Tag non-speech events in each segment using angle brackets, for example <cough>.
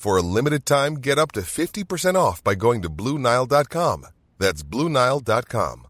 For a limited time, get up to 50% off by going to BlueNile.com. That's BlueNile.com.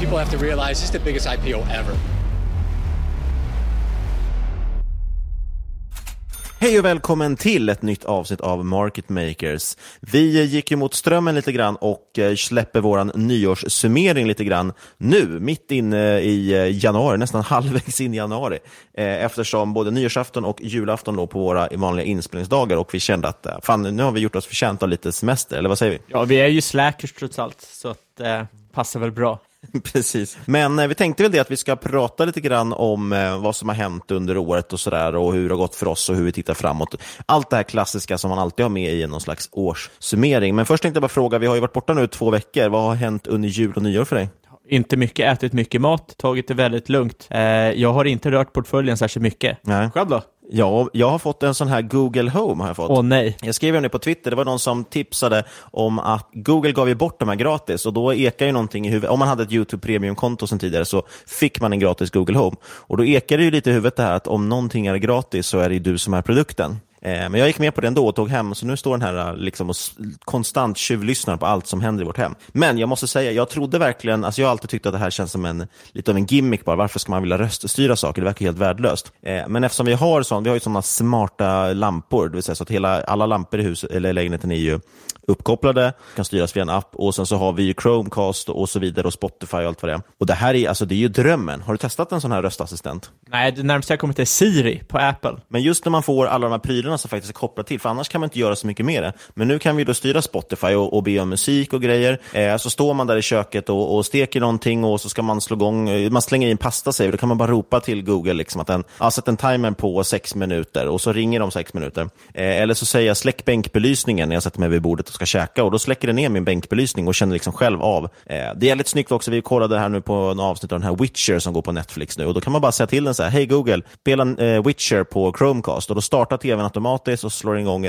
People have to realize this is the biggest IPO ever. Hej och välkommen till ett nytt avsnitt av Market Makers. Vi gick ju mot strömmen lite grann och eh, släpper våran nyårssummering lite grann nu, mitt inne i eh, januari, nästan <laughs> halvvägs in i januari, eh, eftersom både nyårsafton och julafton låg på våra vanliga inspelningsdagar och vi kände att fan, nu har vi gjort oss förtjänta av lite semester, eller vad säger vi? Ja, vi är ju slackers trots allt, så att eh, passar väl bra. <laughs> Precis. Men eh, vi tänkte väl det att vi ska prata lite grann om eh, vad som har hänt under året och sådär och hur det har gått för oss och hur vi tittar framåt. Allt det här klassiska som man alltid har med i någon slags årssummering. Men först tänkte jag bara fråga, vi har ju varit borta nu två veckor. Vad har hänt under jul och nyår för dig? Inte mycket, ätit mycket mat, tagit det väldigt lugnt. Eh, jag har inte rört portföljen särskilt mycket. Nej. Själv då? Ja, jag har fått en sån här Google Home. Har jag fått. Åh nej. Jag skrev ju det på Twitter, det var någon som tipsade om att Google gav ju bort de här gratis och då ekar ju någonting i huvudet. Om man hade ett YouTube Premium-konto sedan tidigare så fick man en gratis Google Home. Och då ekar det ju lite i huvudet det här att om någonting är gratis så är det ju du som är produkten. Eh, men jag gick med på det ändå och tog hem, så nu står den här liksom och konstant tjuvlyssnar på allt som händer i vårt hem. Men jag måste säga, jag trodde verkligen, alltså jag har alltid tyckt att det här känns som en, lite av en gimmick bara. Varför ska man vilja röststyra saker? Det verkar helt värdelöst. Eh, men eftersom vi har, sån, vi har ju sådana smarta lampor, det vill säga så att hela, alla lampor i huset, eller lägenheten är ju uppkopplade, kan styras via en app och sen så har vi ju Chromecast och så vidare och Spotify och allt vad det är. Och det här är, alltså, det är ju drömmen. Har du testat en sån här röstassistent? Nej, det närmaste jag kommit är Siri på Apple. Men just när man får alla de här prylarna som faktiskt är kopplade till, för annars kan man inte göra så mycket med det. Men nu kan vi då styra Spotify och, och be om musik och grejer. Eh, så står man där i köket och, och steker någonting och så ska man slå igång, eh, man slänger in pasta säger då kan man bara ropa till Google liksom att den, ja, sätt en timer på sex minuter och så ringer de sex minuter. Eh, eller så säger jag släck bänkbelysningen när jag sätter mig vid bordet och ska käka och då släcker den ner min bänkbelysning och känner liksom själv av. Eh, det är lite snyggt också, vi kollade här nu på en avsnitt av den här Witcher som går på Netflix nu och då kan man bara säga till den så här, hej Google, spela eh, Witcher på Chromecast och då startar tvn automatiskt och slår igång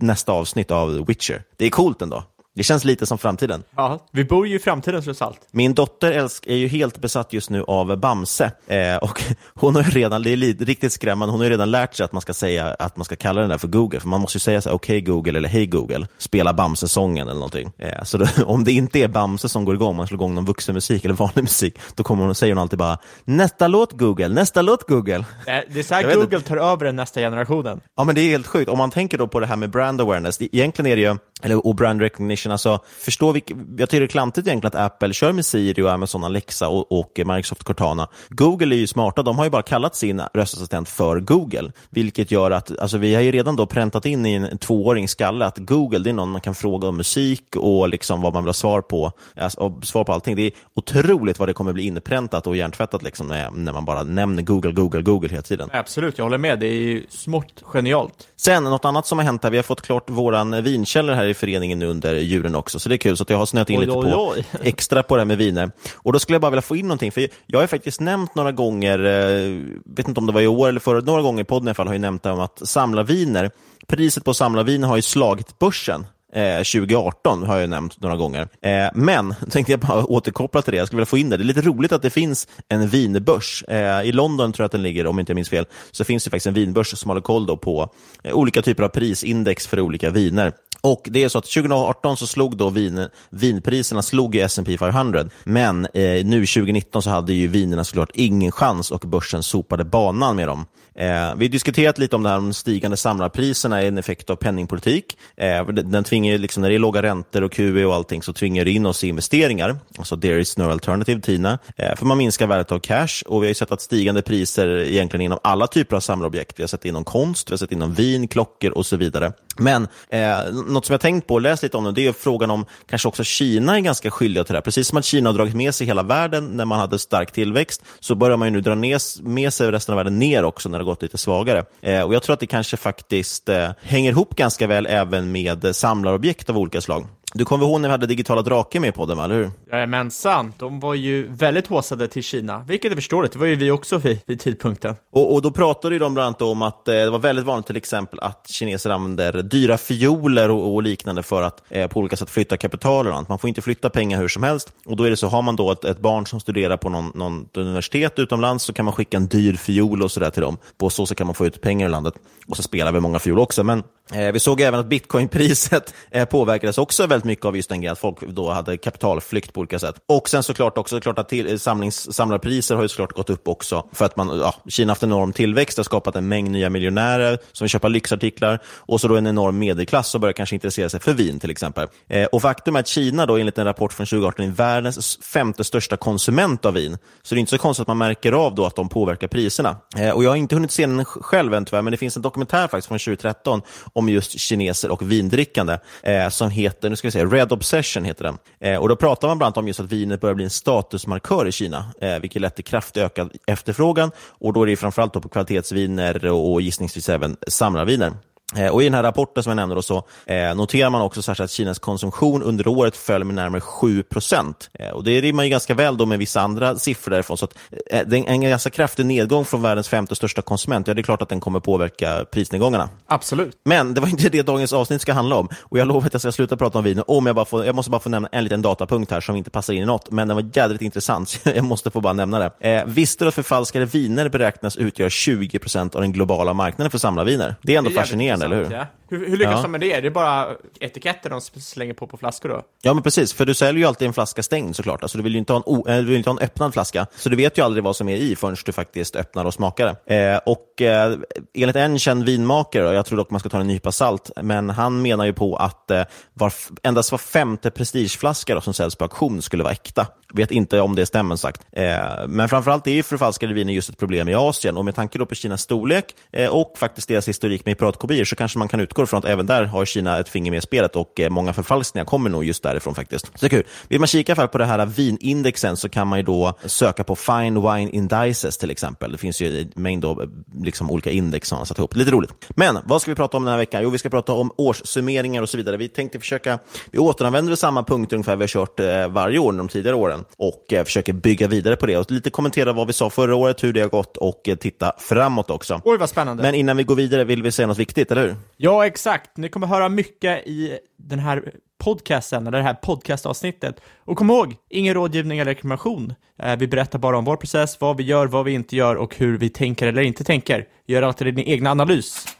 nästa avsnitt av Witcher. Det är coolt ändå. Det känns lite som framtiden. Ja, vi bor ju i framtiden trots allt. Min dotter älsk, är ju helt besatt just nu av Bamse. Eh, och <laughs> hon har ju redan, det är riktigt skrämmande, hon har ju redan lärt sig att man ska säga att man ska kalla den där för Google. För man måste ju säga så okej okay, Google eller hej Google, spela Bamse-sången eller någonting. Eh, så då, <laughs> om det inte är Bamse som går igång, man slår igång någon vuxenmusik eller vanlig musik, då kommer hon och säger hon alltid bara nästa låt Google, nästa låt Google. Det är så här Google tar över den nästa generationen. Ja, men det är helt sjukt. Om man tänker då på det här med brand awareness, egentligen är det ju, eller och brand recognition, alltså förstå vilk, jag tycker det är klantigt egentligen att Apple kör med Siri och Amazon Alexa och, och Microsoft Cortana. Google är ju smarta, de har ju bara kallat sin röstassistent för Google, vilket gör att, alltså vi har ju redan då präntat in i en tvååring skalle att Google, det är någon man kan fråga om musik och liksom vad man vill ha svar på, alltså, svar på allting. Det är otroligt vad det kommer bli inpräntat och hjärntvättat liksom, när, när man bara nämner Google, Google, Google hela tiden. Absolut, jag håller med. Det är ju smått genialt. Sen, något annat som har hänt här, vi har fått klart våran vinkällare här i föreningen under julen också, så det är kul. Så jag har snöat in oj, lite oj, på oj. <laughs> extra på det här med viner. Och då skulle jag bara vilja få in någonting, för jag har faktiskt nämnt några gånger, eh, vet inte om det var i år eller förra, några gånger i podden i alla fall, har jag nämnt om att samlarviner, priset på samlarviner har ju slagit börsen. 2018 eh, har jag nämnt några gånger. Eh, men, <laughs> tänkte jag bara återkoppla till det, jag skulle vilja få in det. Det är lite roligt att det finns en vinbörs. I London tror jag att den ligger, om inte jag minns fel, så finns det faktiskt en vinbörs som håller koll på olika typer av prisindex för olika viner. Och det är så att 2018 så slog då vin, vinpriserna slog S&P 500, men eh, nu 2019 så hade ju vinerna såklart ingen chans och börsen sopade banan med dem. Eh, vi har diskuterat lite om det här om stigande samlarpriserna är en effekt av penningpolitik. Eh, den tvingar, liksom, när det är låga räntor och QE och allting så tvingar det in oss i investeringar. Alltså there is no alternative, TINA. Eh, för man minskar värdet av cash och vi har sett att stigande priser egentligen inom alla typer av samlarobjekt. Vi har sett det inom konst, vi har sett det inom vin, klockor och så vidare. Men eh, något som jag tänkt på, och läst lite om nu det är frågan om kanske också Kina är ganska skyldiga till det här. Precis som att Kina har dragit med sig hela världen när man hade stark tillväxt, så börjar man ju nu dra ner, med sig resten av världen ner också när det har gått lite svagare. Eh, och Jag tror att det kanske faktiskt eh, hänger ihop ganska väl även med eh, samlarobjekt av olika slag. Du kommer ihåg när vi hade digitala drake med på podden, eller hur? Jajamensan, de var ju väldigt håsade till Kina, vilket är förståeligt. Det var ju vi också vid, vid tidpunkten. Och, och då pratade de bland annat om att eh, det var väldigt vanligt till exempel att kineser använder dyra fioler och, och liknande för att eh, på olika sätt flytta kapital och annat. Man får inte flytta pengar hur som helst. Och då är det så, har man då ett, ett barn som studerar på någon, någon universitet utomlands så kan man skicka en dyr fiol och sådär till dem. På så sätt kan man få ut pengar i landet. Och så spelar vi många fiol också. Men eh, vi såg även att bitcoinpriset eh, påverkades också väldigt mycket av just den grejen, att folk då hade kapitalflykt på olika sätt. Och sen såklart också, klart att till, eh, samlings, samlarpriser har ju såklart gått upp också, för att man, ja, Kina haft en enorm tillväxt, har skapat en mängd nya miljonärer som vill köpa lyxartiklar, och så då en enorm medelklass som börjar kanske intressera sig för vin till exempel. Eh, och faktum är att Kina då, enligt en rapport från 2018, är världens femte största konsument av vin. Så det är inte så konstigt att man märker av då att de påverkar priserna. Eh, och jag har inte hunnit se den själv än tyvärr, men det finns en dokumentär faktiskt från 2013 om just kineser och vindrickande eh, som heter, nu ska vi se, Red Obsession heter den. Eh, och Då pratar man bland annat om just att vinet börjar bli en statusmarkör i Kina, eh, vilket lett till kraftigt ökad efterfrågan. Och Då är det framförallt på kvalitetsviner och gissningsvis även samlarviner. Eh, och I den här rapporten som jag nämnde så, eh, noterar man också att Kinas konsumtion under året föll med närmare 7 procent. Eh, och det rimmar ju ganska väl då med vissa andra siffror därifrån. Så att, eh, det är en ganska kraftig nedgång från världens femte största konsument. Ja, det är klart att den kommer påverka prisnedgångarna. Absolut. Men det var inte det dagens avsnitt ska handla om. Och Jag lovar att jag ska sluta prata om vin om jag bara får, jag måste bara få nämna en liten datapunkt här som inte passar in i något, men den var jädrigt intressant, <laughs> så jag måste få bara nämna det. Eh, visste du att förfalskade viner beräknas utgöra 20 procent av den globala marknaden för samlarviner? Det är ändå det är fascinerande, eller hur? Ja. Hur, hur lyckas ja. de med det? Är det bara etiketter de slänger på på flaskor då? Ja, men precis. För du säljer ju alltid en flaska stängd såklart. Alltså, du vill ju inte ha en, o, äh, du vill inte ha en öppnad flaska. Så du vet ju aldrig vad som är i förrän du faktiskt öppnar och smakar det. Eh, och eh, enligt en känd vinmakare, och jag tror dock man ska ta en nypa salt, men han menar ju på att eh, var, endast var femte prestigeflaska då, som säljs på auktion skulle vara äkta. Vet inte om det stämmer sagt. Eh, men framförallt är ju förfalskade viner just ett problem i Asien och med tanke på Kinas storlek eh, och faktiskt deras historik med piratkopior så kanske man kan utgå från att även där har Kina ett finger med i spelet och eh, många förfalskningar kommer nog just därifrån faktiskt. Så det är kul. Vill man kika på det här vinindexen så kan man ju då söka på Fine Wine Indices till exempel. Det finns ju en mängd då, liksom olika index som man satt ihop. Lite roligt. Men vad ska vi prata om den här veckan? Jo, vi ska prata om årssummeringar och så vidare. Vi tänkte försöka, vi återanvänder samma punkter ungefär vi har kört varje år de tidigare åren och eh, försöker bygga vidare på det och lite kommentera vad vi sa förra året, hur det har gått och eh, titta framåt också. Oj, vad spännande. Men innan vi går vidare vill vi säga något viktigt, eller hur? Ja, exakt. Ni kommer höra mycket i den här podcasten, eller det här podcastavsnittet. Och kom ihåg, ingen rådgivning eller rekommendation. Eh, vi berättar bara om vår process, vad vi gör, vad vi inte gör och hur vi tänker eller inte tänker. Gör alltid din egna analys.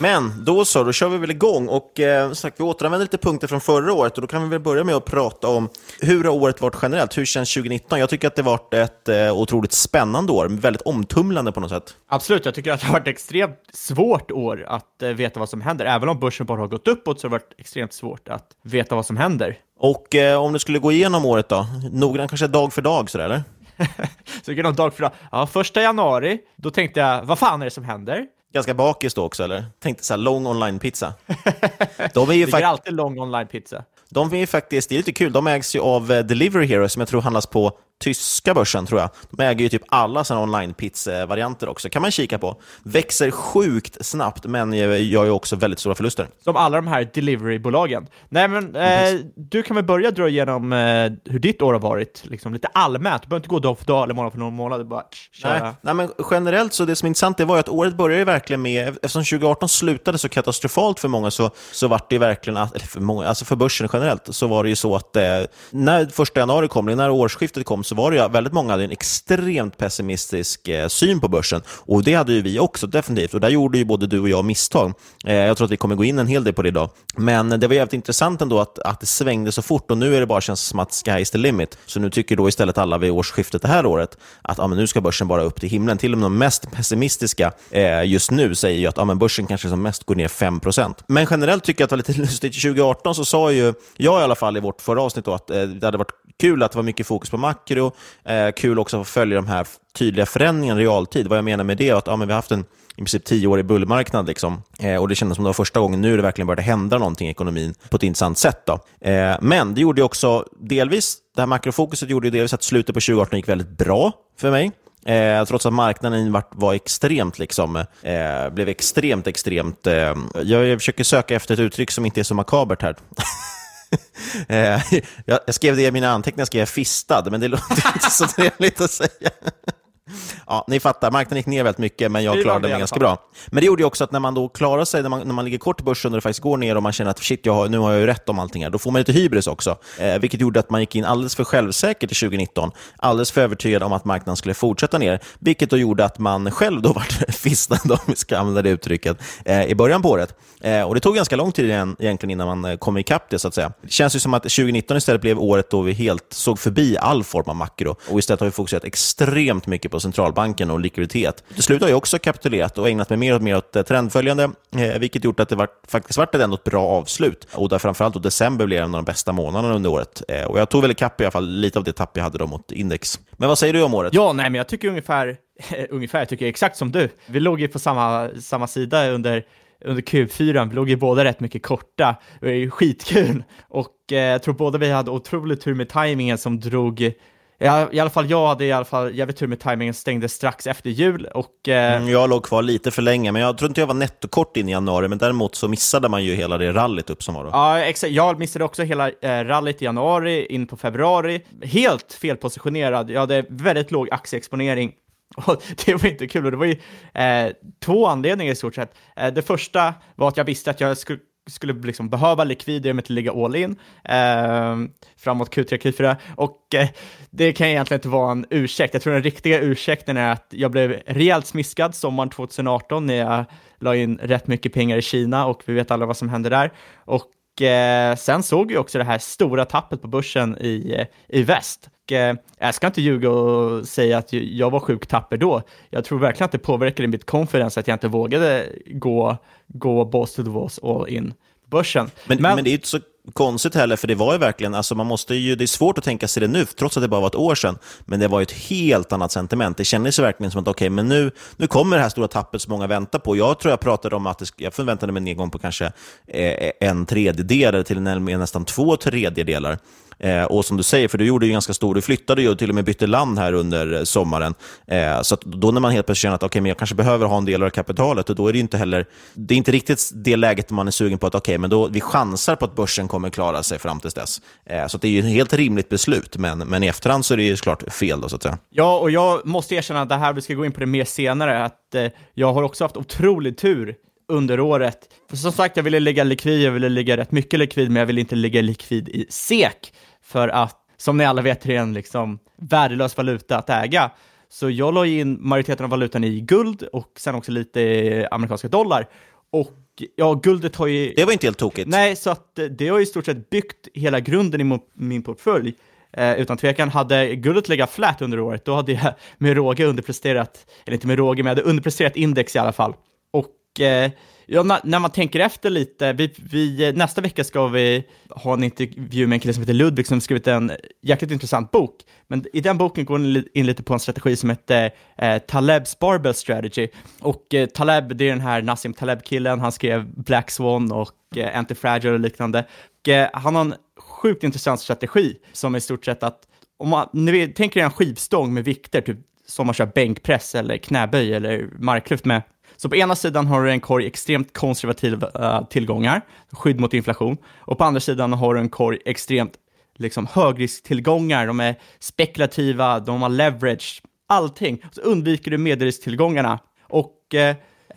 Men då så, då kör vi väl igång och eh, sagt, vi återanvänder lite punkter från förra året och då kan vi väl börja med att prata om hur har året varit generellt? Hur känns 2019? Jag tycker att det varit ett eh, otroligt spännande år, väldigt omtumlande på något sätt. Absolut, jag tycker att det har varit ett extremt svårt år att eh, veta vad som händer. Även om börsen bara har gått uppåt så har det varit extremt svårt att veta vad som händer. Och eh, om du skulle gå igenom året då? Noggrant, kanske dag för dag sådär eller? <laughs> så genom dag för dag. Ja, första januari, då tänkte jag, vad fan är det som händer? Ganska bakis då också, eller? Tänkte så här, lång online-pizza. <laughs> De är ju faktiskt... alltid lång online-pizza. De är faktiskt, det är lite kul, de ägs ju av eh, Delivery Hero som jag tror handlas på tyska börsen, tror jag. De äger ju typ alla sådana online-pizza-varianter också. kan man kika på. Växer sjukt snabbt, men gör ju också väldigt stora förluster. Som alla de här delivery-bolagen. Nej, men eh, du kan väl börja dra igenom eh, hur ditt år har varit, liksom lite allmänt. Du behöver inte gå dag för dag eller månad för någon månad, bara köra. Nej, nej, men generellt så det som är intressant det var ju att året började verkligen med, eftersom 2018 slutade så katastrofalt för många så, så var det verkligen, eller för många, alltså för börsen generellt, så var det ju så att eh, när första januari kom, när årsskiftet kom, så var det ju väldigt många hade en extremt pessimistisk eh, syn på börsen. Och det hade ju vi också definitivt. Och där gjorde ju både du och jag misstag. Eh, jag tror att vi kommer gå in en hel del på det idag. Men det var jävligt intressant ändå att, att det svängde så fort och nu är det bara känns som att sky is the limit. Så nu tycker då istället alla vid årsskiftet det här året att ja, men nu ska börsen bara upp till himlen. Till och med de mest pessimistiska eh, just nu säger ju att ja, men börsen kanske som mest går ner 5% Men generellt tycker jag att det var lite <laughs> lustigt. 2018 så sa ju jag i alla fall i vårt förra avsnitt då, att eh, det hade varit kul att det var mycket fokus på makro, Eh, kul också att följa de här tydliga förändringarna i realtid. Vad jag menar med det är att ja, men vi har haft en i princip tioårig bullmarknad. Liksom. Eh, och det kändes som det var första gången nu det verkligen började hända någonting i ekonomin på ett intressant sätt. Då. Eh, men det gjorde också delvis, det här makrofokuset gjorde delvis att slutet på 2018 gick väldigt bra för mig. Eh, trots att marknaden var, var extremt, liksom, eh, blev extremt, extremt... Eh, jag, jag försöker söka efter ett uttryck som inte är så makabert här. <laughs> <laughs> Eh, jag skrev det i mina anteckningar, skrev fistad, men det låter <laughs> inte så trevligt att säga. Ja, ni fattar, marknaden gick ner väldigt mycket, men jag klarade mig ganska bra. Men det gjorde ju också att när man då klarar sig, när man, när man ligger kort i börsen och det faktiskt går ner och man känner att shit, jag har, nu har jag ju rätt om allting här, då får man lite hybris också. Eh, vilket gjorde att man gick in alldeles för självsäkert i 2019, alldeles för övertygad om att marknaden skulle fortsätta ner, vilket då gjorde att man själv då <laughs> vart fistad, om vi ska använda det uttrycket, eh, i början på året. Eh, och det tog ganska lång tid igen, egentligen innan man eh, kom ikapp det, så att säga. Det känns ju som att 2019 istället blev året då vi helt såg förbi all form av makro och istället har vi fokuserat extremt mycket på centralbanken och likviditet. Till slut har jag också kapitulerat och ägnat mig mer och mer åt eh, trendföljande, eh, vilket gjort att det var, faktiskt varit ett, ändå ett bra avslut. Och där framförallt då december blev en av de bästa månaderna under året. Eh, och jag tog väl ikapp i alla fall lite av det tapp jag hade då mot index. Men vad säger du om året? Ja, nej, men jag tycker ungefär, ungefär, jag tycker exakt som du. Vi låg ju på samma, samma sida under under Q4, vi låg ju båda rätt mycket korta, det var ju skitkul. Och eh, jag tror båda vi hade otroligt tur med tajmingen som drog Ja, I alla fall jag hade i alla fall jävligt tur med tajmingen, stängde strax efter jul och... Eh... Mm, jag låg kvar lite för länge, men jag tror inte jag var nettokort in i januari, men däremot så missade man ju hela det rallyt upp som var då. Ja, exakt. Jag missade också hela eh, rallyt i januari, in på februari. Helt felpositionerad. Jag hade väldigt låg aktieexponering <laughs> och det var inte kul och det var ju eh, två anledningar i stort sett. Eh, det första var att jag visste att jag skulle skulle liksom behöva likvider med att ligga all in eh, framåt Q3, Q4 och eh, det kan egentligen inte vara en ursäkt. Jag tror den riktiga ursäkten är att jag blev rejält smiskad sommaren 2018 när jag la in rätt mycket pengar i Kina och vi vet alla vad som hände där. Och eh, sen såg vi också det här stora tappet på börsen i, eh, i väst eh, jag ska inte ljuga och säga att jag var sjukt tapper då. Jag tror verkligen att det påverkade mitt confidence att jag inte vågade gå, gå balls to the walls all in börsen. Men, men, men det är inte så konstigt heller, för det var ju verkligen, alltså man måste ju, det är svårt att tänka sig det nu, trots att det bara var ett år sedan, men det var ju ett helt annat sentiment. Det kändes ju verkligen som att okej, okay, men nu, nu kommer det här stora tappet som många väntar på. Jag tror jag pratade om att det, jag förväntade mig en nedgång på kanske eh, en tredjedel till nästan två tredjedelar. Eh, och som du säger, för du gjorde ju ganska stor, du flyttade ju och till och med bytte land här under eh, sommaren. Eh, så då när man helt plötsligt känner att okay, men jag kanske behöver ha en del av kapitalet, och då är det inte heller, det är inte riktigt det läget man är sugen på att okay, men då, vi chansar på att börsen kommer klara sig fram till dess. Eh, så det är ju ett helt rimligt beslut, men, men i efterhand så är det ju såklart fel. Då, så att säga. Ja, och jag måste erkänna att det här, vi ska gå in på det mer senare, att eh, jag har också haft otrolig tur under året. För som sagt, jag ville ligga likvid, jag ville ligga rätt mycket likvid, men jag ville inte ligga likvid i SEK, för att, som ni alla vet, det är en liksom värdelös valuta att äga. Så jag la in majoriteten av valutan i guld och sen också lite amerikanska dollar. Och ja, guldet har ju... Det var inte helt tokigt. Nej, så att eh, det har ju i stort sett byggt hela grunden i min portfölj. Eh, utan tvekan, hade guldet legat flat under året, då hade jag med råge underpresterat, eller inte med råge, men jag hade underpresterat index i alla fall. Och eh, ja, när man tänker efter lite, vi, vi, nästa vecka ska vi ha en intervju med en kille som heter Ludvig som skrivit en jäkligt intressant bok. Men i den boken går han in lite på en strategi som heter eh, Taleb's Barbell Strategy. Och eh, Taleb, det är den här Nassim Taleb-killen, han skrev Black Swan och eh, Antifragile och liknande. Och, eh, han har en sjukt intressant strategi som är i stort sett att om man, ni tänker er en skivstång med vikter, typ som man kör bänkpress eller knäböj eller marklyft med. Så på ena sidan har du en korg extremt konservativa tillgångar, skydd mot inflation, och på andra sidan har du en korg extremt liksom, högrisktillgångar, de är spekulativa, de har leverage, allting. Så undviker du medelrisktillgångarna och eh,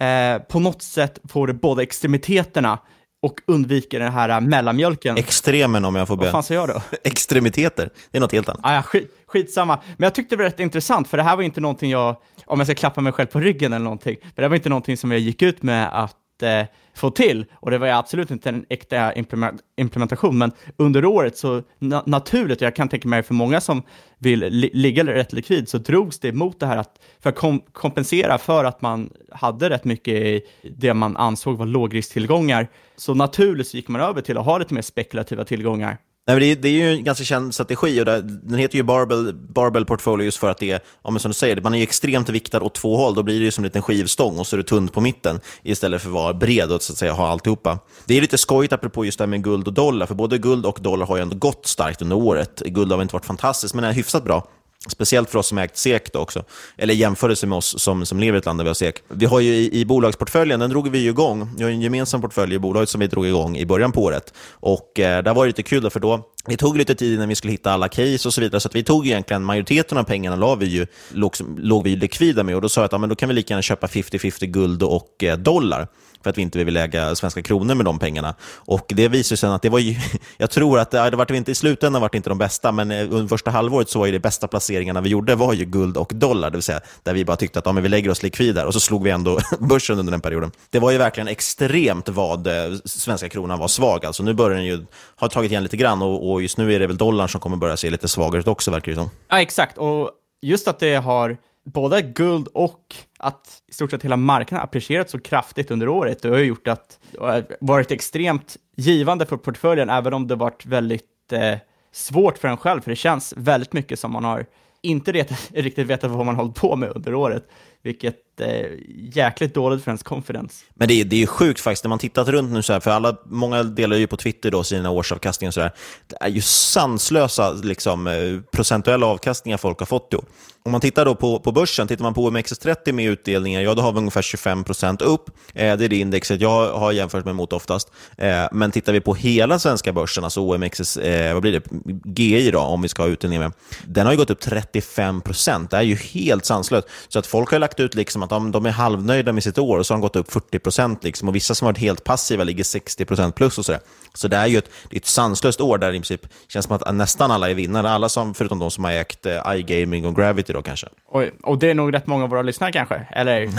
eh, på något sätt får du båda extremiteterna och undviker den här mellanmjölken. Extremen om jag får be. Vad fan säger jag då? <laughs> Extremiteter, det är något helt annat. Ah, ja, skit, skitsamma. Men jag tyckte det var rätt intressant, för det här var inte någonting jag, om jag ska klappa mig själv på ryggen eller någonting, men det var inte någonting som jag gick ut med att eh, få till, och det var absolut inte en äkta implement implementation, men under året så na naturligt, och jag kan tänka mig för många som vill li ligga rätt likvid, så drogs det mot det här att, för att kom kompensera för att man hade rätt mycket i det man ansåg var lågrisktillgångar, så naturligt så gick man över till att ha lite mer spekulativa tillgångar. Nej, men det, är, det är ju en ganska känd strategi och det, den heter ju barbell, barbell portfolio just för att det är, ja, men som du säger, man är ju extremt viktad åt två håll. Då blir det ju som en liten skivstång och så är det tunt på mitten istället för att vara bred och så att säga ha alltihopa. Det är lite skojigt apropå just det här med guld och dollar, för både guld och dollar har ju ändå gått starkt under året. Guld har väl inte varit fantastiskt, men är hyfsat bra. Speciellt för oss som ägt SEK då också, eller jämförelse med oss som, som lever i ett land där vi har SEK. Vi har ju i, i bolagsportföljen, den drog vi ju igång. Vi har en gemensam portfölj i bolaget som vi drog igång i början på året. Och eh, där var det lite kul, då, för då det tog lite tid innan vi skulle hitta alla case och så vidare, så att vi tog egentligen majoriteten av pengarna la vi ju, låg, låg vi likvida med och då sa jag att ja, men då kan vi lika gärna köpa 50-50 guld och eh, dollar för att vi inte vill äga svenska kronor med de pengarna. Och det visade sig att det var ju, <laughs> jag tror att det, det var inte i slutändan var det inte de bästa, men eh, under första halvåret så var ju de bästa placeringarna vi gjorde var ju guld och dollar, det vill säga där vi bara tyckte att ja, men vi lägger oss likvid där och så slog vi ändå <laughs> börsen under den perioden. Det var ju verkligen extremt vad eh, svenska kronan var svag. Alltså nu börjar den ju ha tagit igen lite grann och, och just nu är det väl dollarn som kommer börja se lite svagare ut också, verkar det som. Ja, exakt. Och just att det har både guld och att i stort sett hela marknaden apprecierat så kraftigt under året, det har ju gjort att det har varit extremt givande för portföljen, även om det varit väldigt eh, svårt för en själv, för det känns väldigt mycket som man har inte <laughs> riktigt vetat vad man hållit på med under året, vilket är eh, jäkligt dåligt för ens confidence. Men det är, det är sjukt faktiskt, när man tittat runt nu, så här, för alla, många delar ju på Twitter då sina årsavkastningar och så där. Det är ju sanslösa liksom, eh, procentuella avkastningar folk har fått. Då. Om man tittar då på, på börsen, tittar man på OMXS30 med utdelningar, ja då har vi ungefär 25 upp. Eh, det är det indexet jag har jämfört mig mot oftast. Eh, men tittar vi på hela svenska börsen, alltså OMXS, eh, vad blir det, GI då, om vi ska ha utdelning med, den har ju gått upp 35% Det är ju helt sanslöst. Så att folk har lagt ut liksom att de, de är halvnöjda med sitt år och så har de gått upp 40 liksom, och vissa som har varit helt passiva ligger 60% plus och sådär. Så det är ju ett, det är ett sanslöst år där i princip känns som att nästan alla är vinnare, alla som, förutom de som har ägt eh, iGaming och Gravity då kanske. Oj, och det är nog rätt många av våra lyssnare kanske, eller?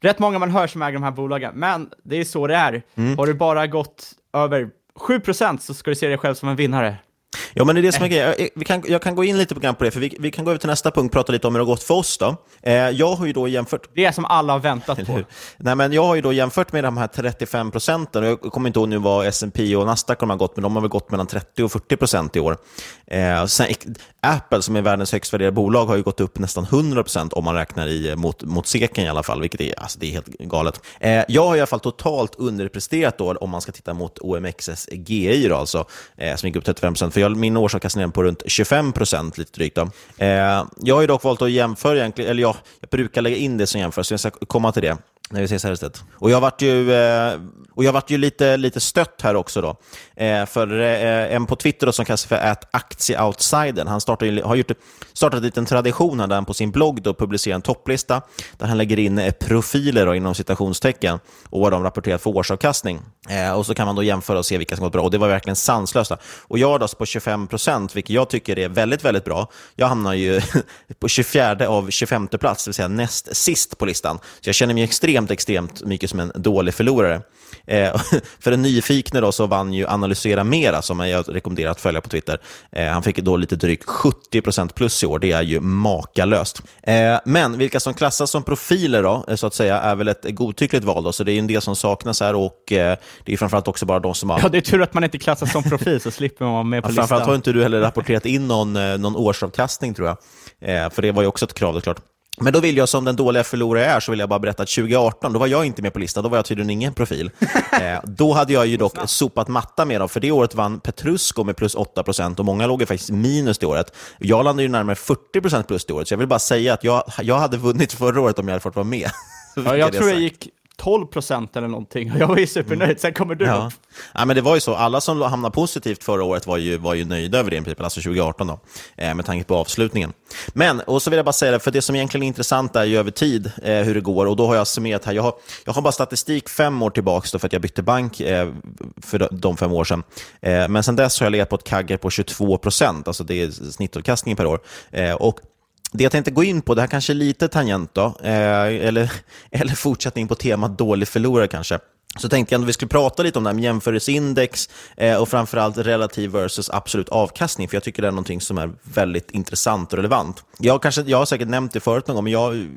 <laughs> rätt många man hör som äger de här bolagen, men det är så det är. Mm. Har du bara gått över 7% så ska du se dig själv som en vinnare. Ja, men det är det som är grejen. Jag, vi kan, jag kan gå in lite på det, för vi, vi kan gå över till nästa punkt och prata lite om hur det har gått för oss. Då. Eh, jag har ju då jämfört... Det är som alla har väntat på. Nej, men jag har ju då jämfört med de här 35 procenten, jag kommer inte ihåg nu vad S&P och Nasdaq har gått, men de har väl gått mellan 30 och 40 procent i år. Eh, sen, Apple, som är världens högst värderade bolag, har ju gått upp nästan 100 procent om man räknar i, mot, mot seken i alla fall, vilket är, alltså, det är helt galet. Eh, jag har i alla fall totalt underpresterat då, om man ska titta mot OMXS GI, då, alltså, eh, som gick upp 35 procent, jag, min årsavkastning är på runt 25 procent, lite drygt. Då. Eh, jag har ju dock valt att jämföra, egentligen, eller ja, jag brukar lägga in det som jämförelse, så jag ska komma till det när vi ses här istället. Och jag vart ju, eh, och jag vart ju lite, lite stött här också. då. Eh, för eh, en på Twitter då, som kallas för att aktieoutsidern, han startar, har gjort, startat en liten tradition här där han på sin blogg då publicerar en topplista där han lägger in eh, profiler då, inom citationstecken och vad de rapporterat för årsavkastning. Eh, och så kan man då jämföra och se vilka som gått bra. Och det var verkligen sanslöst. Och jag då på 25 procent, vilket jag tycker är väldigt, väldigt bra. Jag hamnar ju <laughs> på 24 av 25 plats, det vill säga näst sist på listan. Så jag känner mig extremt, extremt mycket som en dålig förlorare. Eh, <laughs> för den nyfikne då så vann ju Analysera Mera, som jag rekommenderar att följa på Twitter. Eh, han fick då lite drygt 70% plus i år. Det är ju makalöst. Eh, men vilka som klassas som profiler då, så att säga, är väl ett godtyckligt val. Då, så det är en del som saknas här och det är framförallt också bara de som har... Ja, det är tur att man inte klassas som profil, så slipper man vara med på listan. Framförallt har inte du heller rapporterat in någon, någon årsavkastning, tror jag. för det var ju också ett krav, det klart. Men då vill jag som den dåliga förlorare jag är, så vill jag bara berätta att 2018, då var jag inte med på listan, då var jag tydligen ingen profil. <laughs> eh, då hade jag ju dock sopat matta med dem, för det året vann Petrusco med plus 8% och många låg ju faktiskt minus det året. Jag landade ju närmare 40% plus det året, så jag vill bara säga att jag, jag hade vunnit förra året om jag hade fått vara med. <laughs> ja, jag tror jag gick 12 procent eller någonting. Jag var ju supernöjd. Mm. Sen kommer du ja. ja. men det var ju så. Alla som hamnade positivt förra året var ju, var ju nöjda över det, i princip, alltså 2018 då, eh, med tanke på avslutningen. Men, och så vill jag bara säga det, för det som egentligen är intressant är ju över tid eh, hur det går. Och då har jag summerat här. Jag har, jag har bara statistik fem år tillbaka då, för att jag bytte bank eh, för de fem år sedan. Eh, men sen dess har jag legat på ett kagger på 22 procent, alltså det är snittavkastningen per år. Eh, och det jag tänkte gå in på, det här kanske är lite tangent då, eh, eller, <laughs> eller fortsättning på temat dålig förlorare kanske. Så tänkte jag att vi skulle prata lite om det här med jämförelseindex eh, och framförallt relativ versus absolut avkastning, för jag tycker det är någonting som är väldigt intressant och relevant. Jag, kanske, jag har säkert nämnt det förut någon gång, men jag,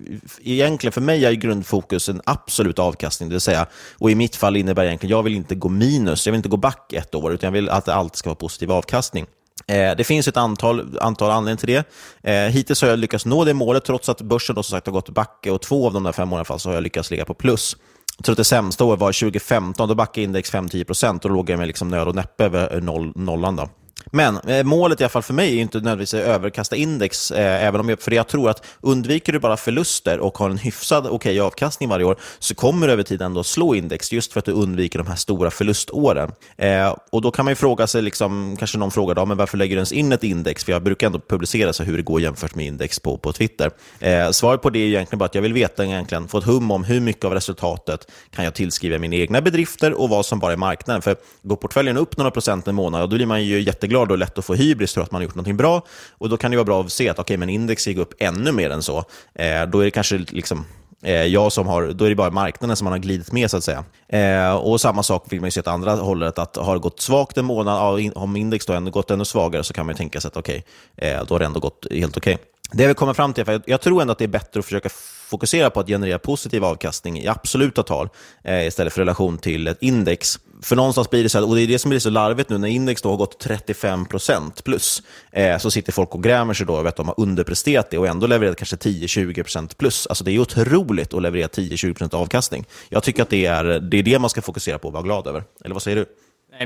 egentligen för mig är grundfokus en absolut avkastning, det vill säga, och i mitt fall innebär det egentligen, jag vill inte gå minus, jag vill inte gå back ett år, utan jag vill att det alltid ska vara positiv avkastning. Eh, det finns ett antal, antal anledningar till det. Eh, hittills har jag lyckats nå det målet, trots att börsen då, som sagt, har gått backe och två av de där fem åren fall, så har jag lyckats ligga på plus. Jag tror att det sämsta året var 2015, då backade index 5-10% och då låg jag med liksom nöd och näppe över eh, noll, nollan. Då. Men eh, målet i alla fall för mig är inte nödvändigtvis att överkasta index, eh, även om jag, för jag tror att undviker du bara förluster och har en hyfsad okej okay, avkastning varje år, så kommer du över tid ändå slå index, just för att du undviker de här stora förluståren. Eh, och Då kan man ju fråga sig, liksom, kanske någon frågar, då, men varför lägger du ens in ett index? För jag brukar ändå publicera så hur det går jämfört med index på, på Twitter. Eh, svaret på det är egentligen bara att jag vill veta, egentligen, få ett hum om hur mycket av resultatet kan jag tillskriva mina egna bedrifter och vad som bara är marknaden. För går portföljen upp några procent en månad, då blir man ju jätteglad och lätt att få hybris tror att man har gjort någonting bra. Och Då kan det vara bra att se att okay, men index gick upp ännu mer än så. Eh, då är det kanske liksom eh, jag som har, då är det bara marknaden som man har glidit med så att säga. Eh, och samma sak vill man ju se åt andra hållet, att har det gått svagt en månad, om index då ändå gått ännu svagare så kan man ju tänka sig att okej, okay, eh, då har det ändå gått helt okej. Okay. Det jag vill komma fram till, för jag, jag tror ändå att det är bättre att försöka fokusera på att generera positiv avkastning i absoluta tal eh, istället för relation till ett index. För någonstans blir det så här, och det är det som blir så larvigt nu, när index då har gått 35% plus, eh, så sitter folk och grämer sig då över att de har underpresterat det och ändå levererat kanske 10-20% plus. Alltså det är otroligt att leverera 10-20% avkastning. Jag tycker att det är, det är det man ska fokusera på och vara glad över. Eller vad säger du?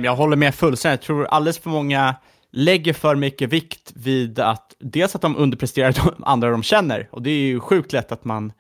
Jag håller med fullständigt. Jag tror alldeles för många lägger för mycket vikt vid att dels att de underpresterar <laughs> de andra de känner, och det är ju sjukt lätt att man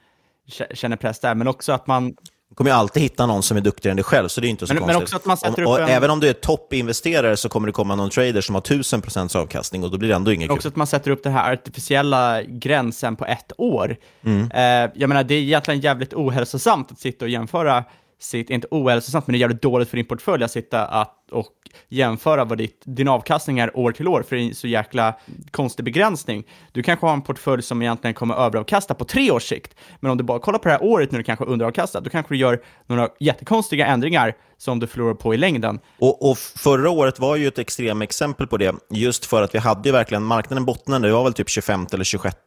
känner press där, men också att man du kommer ju alltid hitta någon som är duktigare än dig själv, så det är inte så men, konstigt. Men också att man sätter om, upp en... Även om du är toppinvesterare så kommer det komma någon trader som har 1000% avkastning och då blir det ändå inget kul. Också att man sätter upp den här artificiella gränsen på ett år. Mm. Eh, jag menar, det är egentligen jävligt ohälsosamt att sitta och jämföra sitt, inte ohälsosamt, men det är jävligt dåligt för din portfölj att sitta att, och jämföra vad ditt, din avkastning är år till år, för det är en så jäkla konstig begränsning. Du kanske har en portfölj som egentligen kommer överavkasta på tre års sikt, men om du bara kollar på det här året när du kanske underavkastar, då kanske du gör några jättekonstiga ändringar som du förlorar på i längden. Och, och, förra året var ju ett extremt exempel på det, just för att vi hade ju verkligen, marknaden bottnade, det var väl typ 25 eller 26,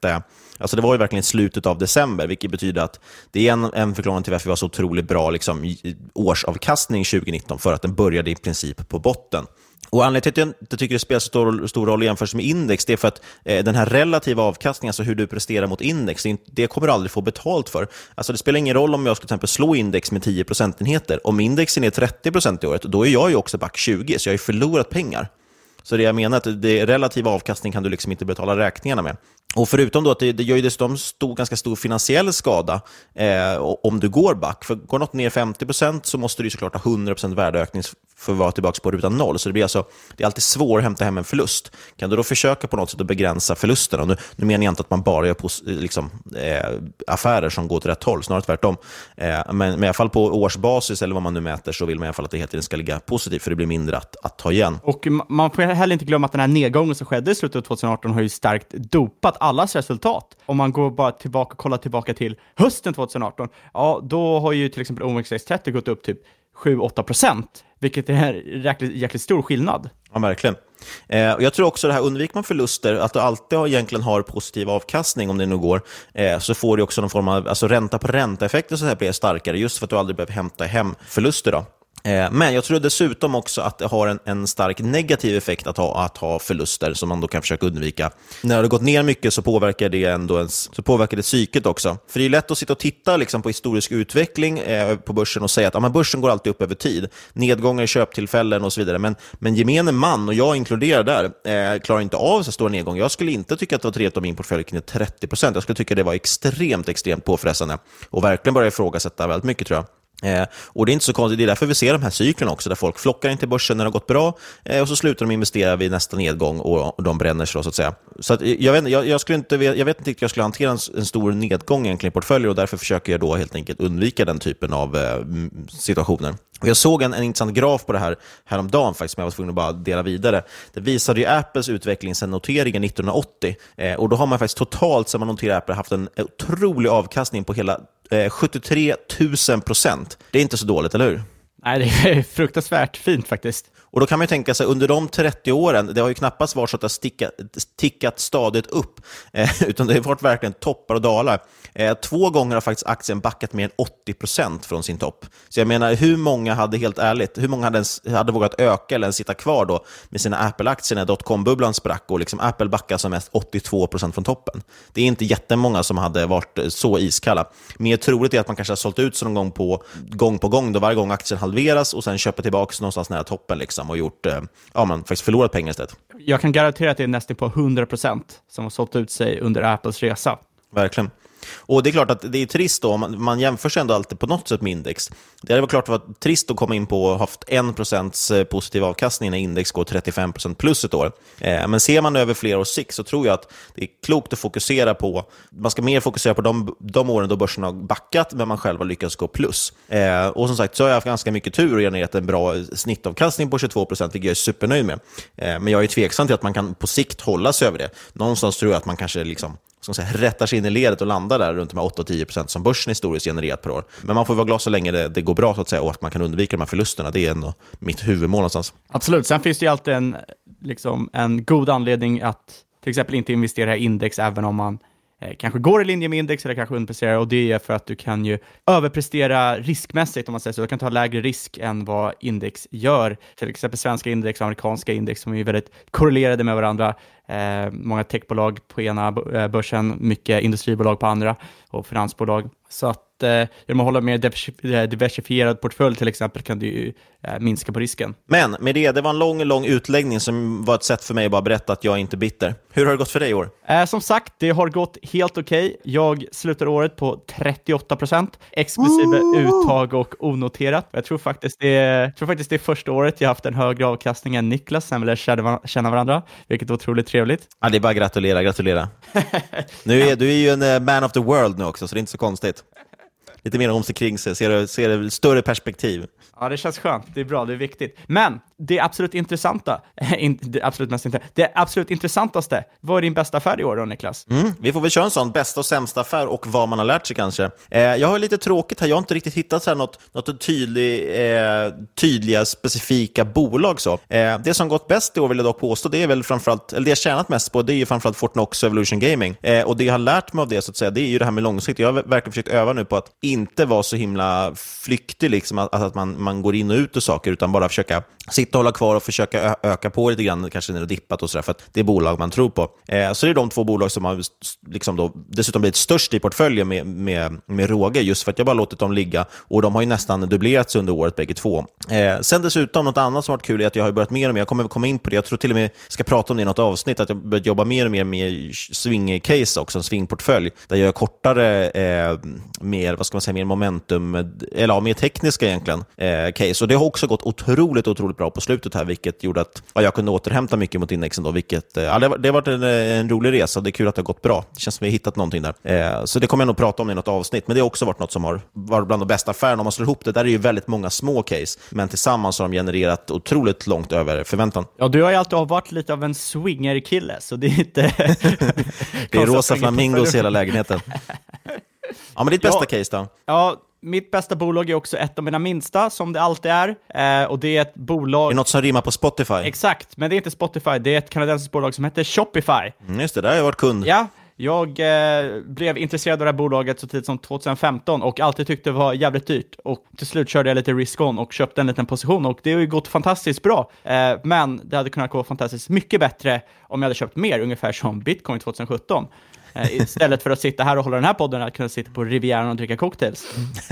alltså det var ju verkligen slutet av december, vilket betyder att det är en, en förklaring till varför vi var så otroligt bra liksom, årsavkastning 2019, för att den började i princip på botten. Och Anledningen till att jag inte tycker det spelar så stor, stor roll jämfört med index, det är för att eh, den här relativa avkastningen, alltså hur du presterar mot index, det, det kommer du aldrig få betalt för. Alltså det spelar ingen roll om jag skulle till exempel slå index med 10 procentenheter. Om indexen är 30 procent i året, då är jag ju också back 20, så jag har ju förlorat pengar. Så det jag menar är att det relativa avkastning kan du liksom inte betala räkningarna med. Och förutom då att det, det gör ju dessutom stor, ganska stor finansiell skada eh, om du går back. För går något ner 50% så måste du såklart ha 100% värdeökning för att vara tillbaka på ruta noll. Så det blir alltså, det är alltid svårt att hämta hem en förlust. Kan du då försöka på något sätt att begränsa förlusterna? Nu, nu menar jag inte att man bara gör pos, liksom, eh, affärer som går till rätt håll, snarare tvärtom. Eh, men, men i alla fall på årsbasis, eller vad man nu mäter, så vill man i alla fall att det hela tiden ska ligga positivt, för det blir mindre att, att ta igen. Och man får heller inte glömma att den här nedgången som skedde i slutet av 2018 har ju starkt dopat allas resultat. Om man går bara tillbaka kollar tillbaka till hösten 2018, ja, då har ju till exempel OMXS30 gått upp typ 7-8 procent, vilket är en jäkligt, jäkligt stor skillnad. Ja, verkligen. Eh, och jag tror också det här, undviker man förluster, att du alltid har, egentligen har positiv avkastning om det nu går, eh, så får du också någon form av alltså ränta på ränta-effekter så här blir starkare, just för att du aldrig behöver hämta hem förluster. Då. Eh, men jag tror dessutom också att det har en, en, stark negativ effekt att ha, att ha förluster som man då kan försöka undvika. När det har gått ner mycket så påverkar det ändå ens, så påverkar det psyket också. För det är lätt att sitta och titta liksom på historisk utveckling eh, på börsen och säga att ja, men börsen går alltid upp över tid. Nedgångar, köptillfällen och så vidare. Men, men gemene man, och jag inkluderar där, eh, klarar inte av så stor nedgång. Jag skulle inte tycka att det var trevligt om min portfölj kunde 30 Jag skulle tycka det var extremt, extremt påfrestande och verkligen börja ifrågasätta väldigt mycket tror jag. Eh, och Det är inte så konstigt, det är därför vi ser de här cyklerna också, där folk flockar in till börsen när det har gått bra eh, och så slutar de investera vid nästa nedgång och, och de bränner sig. då Så att säga. Så att eh, jag, vet, jag, jag, skulle inte, jag vet inte hur jag skulle hantera en, en, stor nedgång egentligen i portföljer och därför försöker jag då helt enkelt undvika den typen av eh, situationer. Och jag såg en, en intressant graf på det här häromdagen faktiskt, som jag var tvungen att bara dela vidare. Det visade ju Apples utveckling sedan noteringen 1980. Eh, och då har man faktiskt totalt sedan man noterade Apple haft en otrolig avkastning på hela eh, 73 000 procent. Det är inte så dåligt, eller hur? Nej, det är <laughs> fruktansvärt fint faktiskt. Och då kan man tänka sig, under de 30 åren, det har ju knappast varit så att det har stickat, tickat stadigt upp, eh, <laughs> utan det har varit verkligen toppar och dalar. Eh, två gånger har faktiskt aktien backat mer än 80 procent från sin topp. Så jag menar, hur många hade, helt ärligt, hur många hade, ens, hade vågat öka eller ens sitta kvar då med sina Apple-aktier när dotcom-bubblan sprack och liksom Apple backade som mest 82 procent från toppen? Det är inte jättemånga som hade varit så iskalla. Mer troligt är att man kanske har sålt ut sig någon gång på, gång på gång, då varje gång aktien halveras och sen köper tillbaka någonstans nära toppen liksom och gjort, eh, ja, man faktiskt förlorat pengar istället. Jag kan garantera att det är nästan på 100 procent som har sålt ut sig under Apples resa. Verkligen. Och det är klart att det är trist då, man, man jämför sig ändå alltid på något sätt med index. Det hade varit klart varit trist att komma in på och haft 1% eh, positiv avkastning när index går 35% plus ett år. Eh, men ser man över flera års sikt så tror jag att det är klokt att fokusera på, man ska mer fokusera på de, de åren då börsen har backat men man själv har lyckats gå plus. Eh, och som sagt så har jag haft ganska mycket tur och genererat en bra eh, snittavkastning på 22%, vilket jag är supernöjd med. Eh, men jag är tveksam till att man kan på sikt hålla sig över det. Någonstans tror jag att man kanske liksom som säga, rättar sig in i ledet och landar där runt de här 8-10% som börsen historiskt genererat per år. Men man får vara glad så länge det, det, går bra så att säga, och att man kan undvika de här förlusterna. Det är ändå mitt huvudmål någonstans. Absolut, sen finns det ju alltid en, liksom, en god anledning att till exempel inte investera i index även om man eh, kanske går i linje med index eller kanske underpresterar och det är för att du kan ju överprestera riskmässigt om man säger så. Du kan ta lägre risk än vad index gör. Till exempel svenska index och amerikanska index som är väldigt korrelerade med varandra. Eh, många techbolag på ena eh, börsen, mycket industribolag på andra och finansbolag. Så att eh, genom att hålla mer eh, diversifierad portfölj till exempel kan du eh, minska på risken. Men med det, det var en lång, lång utläggning som var ett sätt för mig att bara berätta att jag är inte är bitter. Hur har det gått för dig i år? Eh, som sagt, det har gått helt okej. Okay. Jag slutar året på 38 procent, exklusive Ooh. uttag och onoterat. Jag tror faktiskt, det är, tror faktiskt det är första året jag haft en högre avkastning än Niklas sen vi lärde känna varandra, vilket är otroligt trevligt. Ja, det är bara att gratulera, gratulera. <laughs> nu är, du är ju en man of the world nu också, så det är inte så konstigt. Lite mer om sig kring sig, ser, ser större perspektiv. Ja, det känns skönt. Det är bra, det är viktigt. Men det absolut intressanta, eh, det absolut, mest intressanta. det absolut intressantaste, vad är din bästa affär i år då, Niklas? Mm, vi får väl köra en sån, bästa och sämsta affär och vad man har lärt sig kanske. Eh, jag har lite tråkigt här, jag har inte riktigt hittat så här något, något tydlig, eh, tydliga, specifika bolag. Så. Eh, det som gått bäst i år vill jag dock påstå, det är väl framförallt, eller det jag tjänat mest på, det är ju framförallt Fortnox och Evolution Gaming. Eh, och det jag har lärt mig av det, så att säga, det är ju det här med långsiktigt. Jag har verkligen försökt öva nu på att inte vara så himla flyktig, liksom, att, att man, man går in och ut ur saker, utan bara försöka sitta och hålla kvar och försöka öka på lite grann, kanske när det dippat och sådär, för att det är bolag man tror på. Eh, så det är de två bolag som har liksom då, dessutom blivit störst i portföljen med, med, med råge, just för att jag bara låtit dem ligga, och de har ju nästan dubblerats under året bägge två. Eh, sen dessutom, något annat som varit kul är att jag har börjat mer och mer, jag kommer komma in på det, jag tror till och med ska prata om det i något avsnitt, att jag börjat jobba mer och mer med swing-case också, en swing-portfölj, där jag gör kortare, eh, mer, vad ska man säga, mer momentum, eller ja, mer tekniska egentligen, eh, case. Och det har också gått otroligt, otroligt bra på slutet här, vilket gjorde att ja, jag kunde återhämta mycket mot indexen. Då, vilket, eh, ja, det, det har varit en, en, rolig resa, det är kul att det har gått bra. Det känns som vi har hittat någonting där. Eh, så det kommer jag nog prata om i något avsnitt, men det har också varit något som har varit bland de bästa affärerna. Om man slår ihop det, där är ju väldigt många små case, men tillsammans har de genererat otroligt långt över förväntan. Ja, du har ju alltid varit lite av en swinger-kille, så det är inte... <laughs> det är rosa flamingos i hela lägenheten. <laughs> Ja, men ditt bästa ja, case då? Ja, mitt bästa bolag är också ett av mina minsta, som det alltid är. Eh, och det är ett bolag... Det är något som rimmar på Spotify. Exakt, men det är inte Spotify. Det är ett kanadensiskt bolag som heter Shopify. Mm, just det, där har jag varit kund. Ja, jag eh, blev intresserad av det här bolaget så tidigt som 2015 och alltid tyckte det var jävligt dyrt. Och till slut körde jag lite risk-on och köpte en liten position och det har ju gått fantastiskt bra. Eh, men det hade kunnat gå fantastiskt mycket bättre om jag hade köpt mer, ungefär som bitcoin 2017. Eh, istället för att sitta här och hålla den här podden, att kunna sitta på Rivieran och dricka cocktails.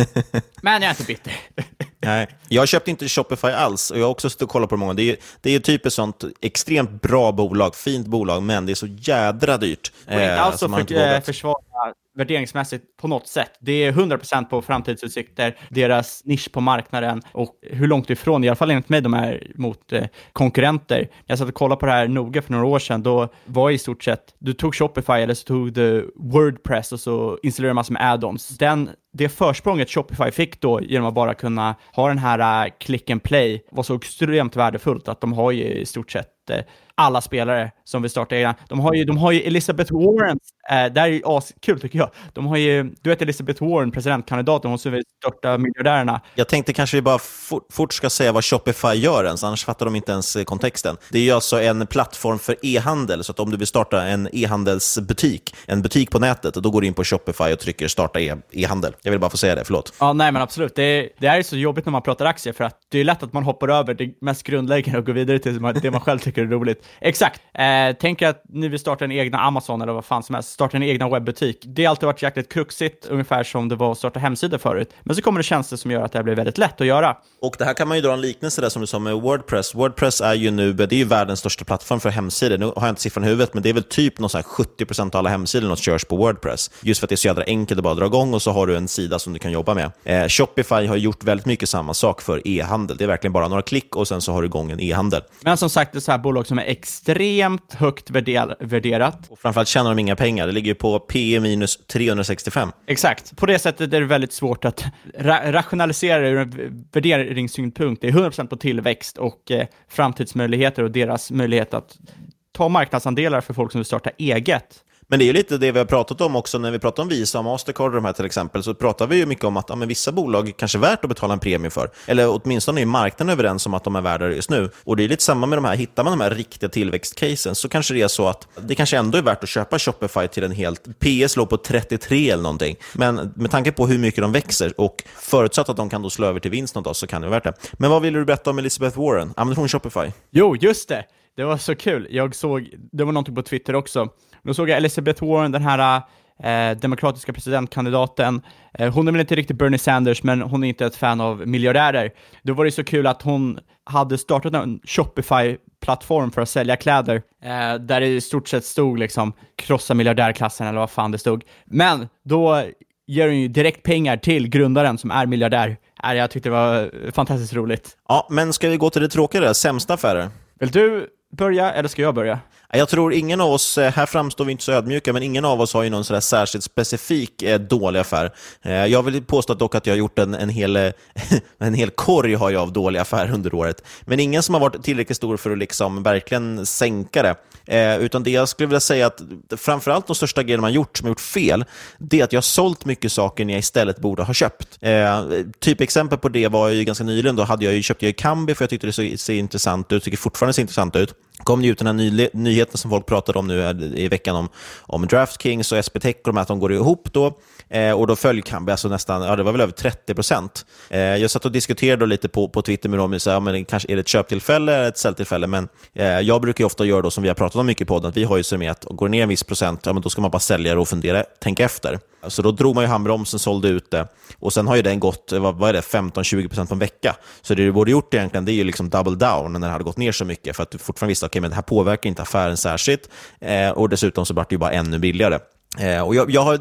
<laughs> Men jag är inte bitter. <laughs> Nej, jag köpte inte Shopify alls och jag har också stått och kollat på många. Det är, det är typ ett sånt extremt bra bolag, fint bolag, men det är så jädra dyrt. Och inte eh, alls för, eh, försvara värderingsmässigt på något sätt. Det är 100% på framtidsutsikter, deras nisch på marknaden och hur långt ifrån, i alla fall enligt mig, de är mot eh, konkurrenter. Jag satt och kollade på det här noga för några år sedan, då var i stort sett, du tog Shopify eller så tog du Wordpress och så installerade massor med add-ons. Den det försprånget Shopify fick då genom att bara kunna ha den här uh, click and play var så extremt värdefullt att de har ju i stort sett uh, alla spelare som vill starta egna. De har ju, de har ju Elizabeth Warren, eh, det här är ju askul tycker jag. De har ju, du vet Elizabeth Warren, presidentkandidaten, hon som vill störta miljardärerna. Jag tänkte kanske vi bara fort, fort ska säga vad Shopify gör ens, annars fattar de inte ens kontexten. Det är ju alltså en plattform för e-handel, så att om du vill starta en e-handelsbutik, en butik på nätet, då går du in på Shopify och trycker starta e- e-handel. Jag vill bara få säga det, förlåt. Ja, nej men absolut. Det, det är så jobbigt när man pratar aktier, för att det är lätt att man hoppar över det mest grundläggande och går vidare till det man själv tycker är roligt. Exakt. Eh, tänk att ni vill starta en egna Amazon eller vad fan som helst, starta en egna webbutik. Det har alltid varit jäkligt kruxigt, ungefär som det var att starta hemsidor förut. Men så kommer det tjänster som gör att det här blir väldigt lätt att göra. Och det här kan man ju dra en liknelse där som du sa med Wordpress. Wordpress är ju nu, det är ju världens största plattform för hemsidor. Nu har jag inte siffran i huvudet, men det är väl typ någon 70% av alla hemsidor som körs på Wordpress. Just för att det är så jädra enkelt att bara dra igång och så har du en sida som du kan jobba med. Eh, Shopify har gjort väldigt mycket samma sak för e-handel. Det är verkligen bara några klick och sen så har du igång en e-handel. Men som sagt, det är så här bolag som är extremt högt värderat. Och framförallt tjänar de inga pengar. Det ligger ju på P minus 365. Exakt. På det sättet är det väldigt svårt att ra rationalisera ur en värderingssynpunkt. Det är 100% på tillväxt och eh, framtidsmöjligheter och deras möjlighet att ta marknadsandelar för folk som vill starta eget. Men det är ju lite det vi har pratat om också när vi pratar om Visa och Mastercard och de här till exempel, så pratar vi ju mycket om att ja, men vissa bolag kanske är värt att betala en premie för. Eller åtminstone är marknaden överens om att de är värda det just nu. Och det är lite samma med de här, hittar man de här riktiga tillväxtcasen så kanske det är så att det kanske ändå är värt att köpa Shopify till en helt, PS låg på 33 eller någonting. Men med tanke på hur mycket de växer och förutsatt att de kan då slå över till vinst någon dag så kan det vara värt det. Men vad ville du berätta om Elizabeth Warren? Använder hon Shopify? Jo, just det. Det var så kul. Jag såg, det var någonting på Twitter också. Då såg jag Elizabeth Warren, den här eh, demokratiska presidentkandidaten. Eh, hon är väl inte riktigt Bernie Sanders, men hon är inte ett fan av miljardärer. Då var det så kul att hon hade startat en Shopify-plattform för att sälja kläder, eh, där det i stort sett stod liksom krossa miljardärklassen eller vad fan det stod. Men då ger hon ju direkt pengar till grundaren som är miljardär. Äh, jag tyckte det var fantastiskt roligt. Ja, men ska vi gå till det tråkiga, sämsta affärer? Vill du börja, eller ska jag börja? Jag tror ingen av oss, eh, här framstår vi inte så ödmjuka, men ingen av oss har ju någon sådär särskilt specifik eh, dålig affär. Eh, jag vill påstå dock att jag har gjort en, en, hel, <laughs> en hel korg har jag av dåliga affärer under året, men ingen som har varit tillräckligt stor för att liksom verkligen sänka det. Eh, utan det jag skulle vilja säga att framförallt de största grejerna man gjort, som har gjort fel, det är att jag har sålt mycket saker när jag istället borde ha köpt. Eh, typ exempel på det var ju ganska nyligen, då hade jag ju, köpte jag Kambi för jag tyckte det såg, såg intressant ut, tycker fortfarande ser intressant ut kom det ut den här ny, nyheten som folk pratade om nu i veckan om, om DraftKings och SBTech och de här, att de går ihop då. Eh, och då föll Kambi alltså nästan, ja det var väl över 30 procent. Eh, jag satt och diskuterade lite på, på Twitter med dem, så, ja, men kanske är det ett köptillfälle eller ett säljtillfälle, men eh, jag brukar ju ofta göra då som vi har pratat om mycket i podden, att vi har ju summerat, går ner en viss procent, ja, men då ska man bara sälja det och fundera, tänka efter. Så då drog man ju handbromsen, sålde ut det och sen har ju den gått, vad, vad är det, 15-20% på en vecka. Så det du borde gjort egentligen, det är ju liksom double down när det hade gått ner så mycket, för att du fortfarande visste, att okay, men det här påverkar inte affären särskilt eh, och dessutom så vart det ju bara ännu billigare. Eh, och jag, jag har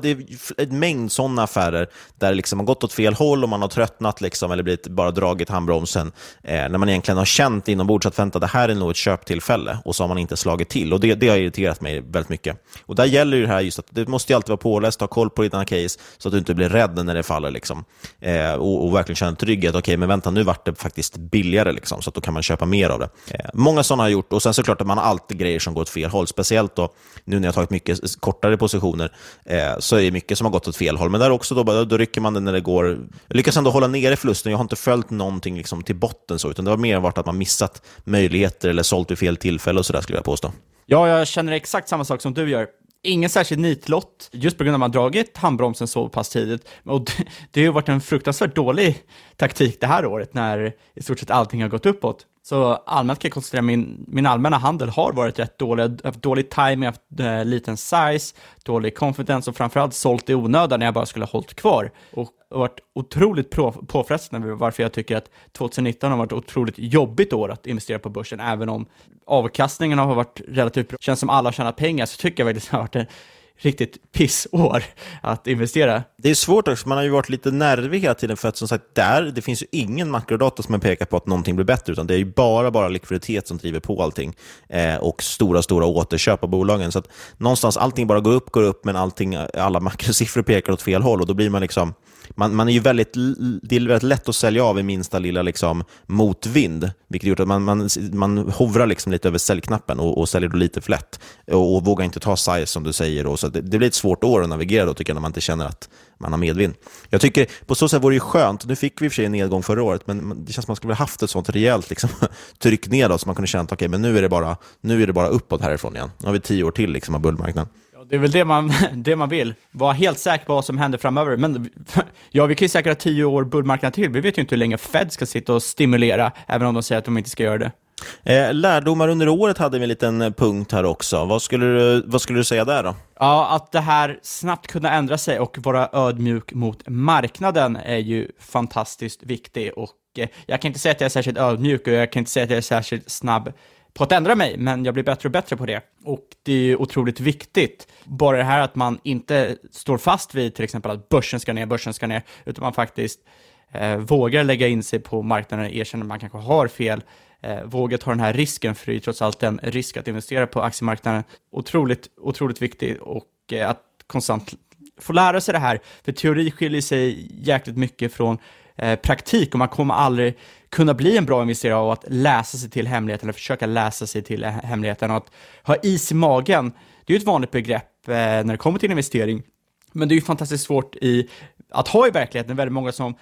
en mängd sådana affärer där det liksom har gått åt fel håll och man har tröttnat liksom, eller blivit bara dragit handbromsen eh, när man egentligen har känt inombords att vänta, det här är nog ett köptillfälle och så har man inte slagit till. Och Det, det har irriterat mig väldigt mycket. Och Där gäller ju det här just att du måste alltid vara påläst, ha koll på dina case så att du inte blir rädd när det faller. Liksom. Eh, och, och, verkligen känna trygghet. Okej, okay, men vänta, nu vart det faktiskt billigare, liksom, så att då kan man köpa mer av det. Eh, många sådana har gjort och sen såklart att man har alltid grejer som går åt fel håll, speciellt då nu när jag har tagit mycket kortare positioner positioner eh, så är det mycket som har gått åt fel håll. Men där också då, då rycker man det när det går. Jag lyckas ändå hålla nere förlusten. Jag har inte följt någonting liksom till botten, så, utan det har mer varit att man missat möjligheter eller sålt vid fel tillfälle och så där skulle jag påstå. Ja, jag känner exakt samma sak som du gör. Ingen särskild nitlott, just på grund av att man dragit handbromsen så pass tidigt. Och det, det har ju varit en fruktansvärt dålig taktik det här året när i stort sett allting har gått uppåt. Så allmänt kan jag konstatera att min, min allmänna handel har varit rätt dålig. Jag har haft dålig timing, haft eh, liten size, dålig confidence och framförallt sålt i onödan när jag bara skulle ha hållit kvar. Och varit otroligt påfrestande varför jag tycker att 2019 har varit ett otroligt jobbigt år att investera på börsen, även om avkastningen har varit relativt bra. Känns som alla har tjänat pengar, så tycker jag faktiskt att det har varit en riktigt pissår att investera. Det är svårt också, man har ju varit lite nervig hela tiden för att som sagt, där, det finns ju ingen makrodata som pekar på att någonting blir bättre, utan det är ju bara, bara likviditet som driver på allting eh, och stora, stora återköp av bolagen. Så att någonstans allting bara går upp, går upp, men allting, alla makrosiffror pekar åt fel håll och då blir man liksom man, man är ju väldigt, det är väldigt lätt att sälja av i minsta lilla liksom, motvind, vilket gjort att man, man, man hovrar liksom lite över säljknappen och, och säljer då lite för lätt och, och vågar inte ta size som du säger. Då. så det, det blir ett svårt år att navigera då, tycker jag, när man inte känner att man har medvind. Jag tycker på så sätt vore det skönt, nu fick vi i och för sig en nedgång förra året, men det känns som att man skulle ha haft ett sånt rejält liksom, <laughs> tryck nedåt så man kunde känna att okay, men nu, är det bara, nu är det bara uppåt härifrån igen. Nu har vi tio år till liksom, av bullmarknaden. Det är väl det man, <laughs> det man vill, vara helt säker på vad som händer framöver. Men <laughs> ja, vi kan ju säkert ha tio år bullmarknad till. Vi vet ju inte hur länge Fed ska sitta och stimulera, även om de säger att de inte ska göra det. Eh, lärdomar under året hade vi en liten eh, punkt här också. Vad skulle, du, vad skulle du säga där då? Ja, att det här snabbt kunna ändra sig och vara ödmjuk mot marknaden är ju fantastiskt viktigt. Och eh, jag kan inte säga att jag är särskilt ödmjuk och jag kan inte säga att jag är särskilt snabb på att ändra mig, men jag blir bättre och bättre på det. Och det är ju otroligt viktigt. Bara det här att man inte står fast vid till exempel att börsen ska ner, börsen ska ner, utan man faktiskt eh, vågar lägga in sig på marknaden, erkänner att man kanske har fel, eh, vågar ta den här risken, för det är ju trots allt en risk att investera på aktiemarknaden. Otroligt, otroligt viktigt och eh, att konstant få lära sig det här, för teori skiljer sig jäkligt mycket från eh, praktik och man kommer aldrig kunna bli en bra investerare av att läsa sig till hemligheten eller försöka läsa sig till hemligheten och att ha is i magen. Det är ju ett vanligt begrepp eh, när det kommer till investering, men det är ju fantastiskt svårt i, att ha i verkligheten. Väldigt många som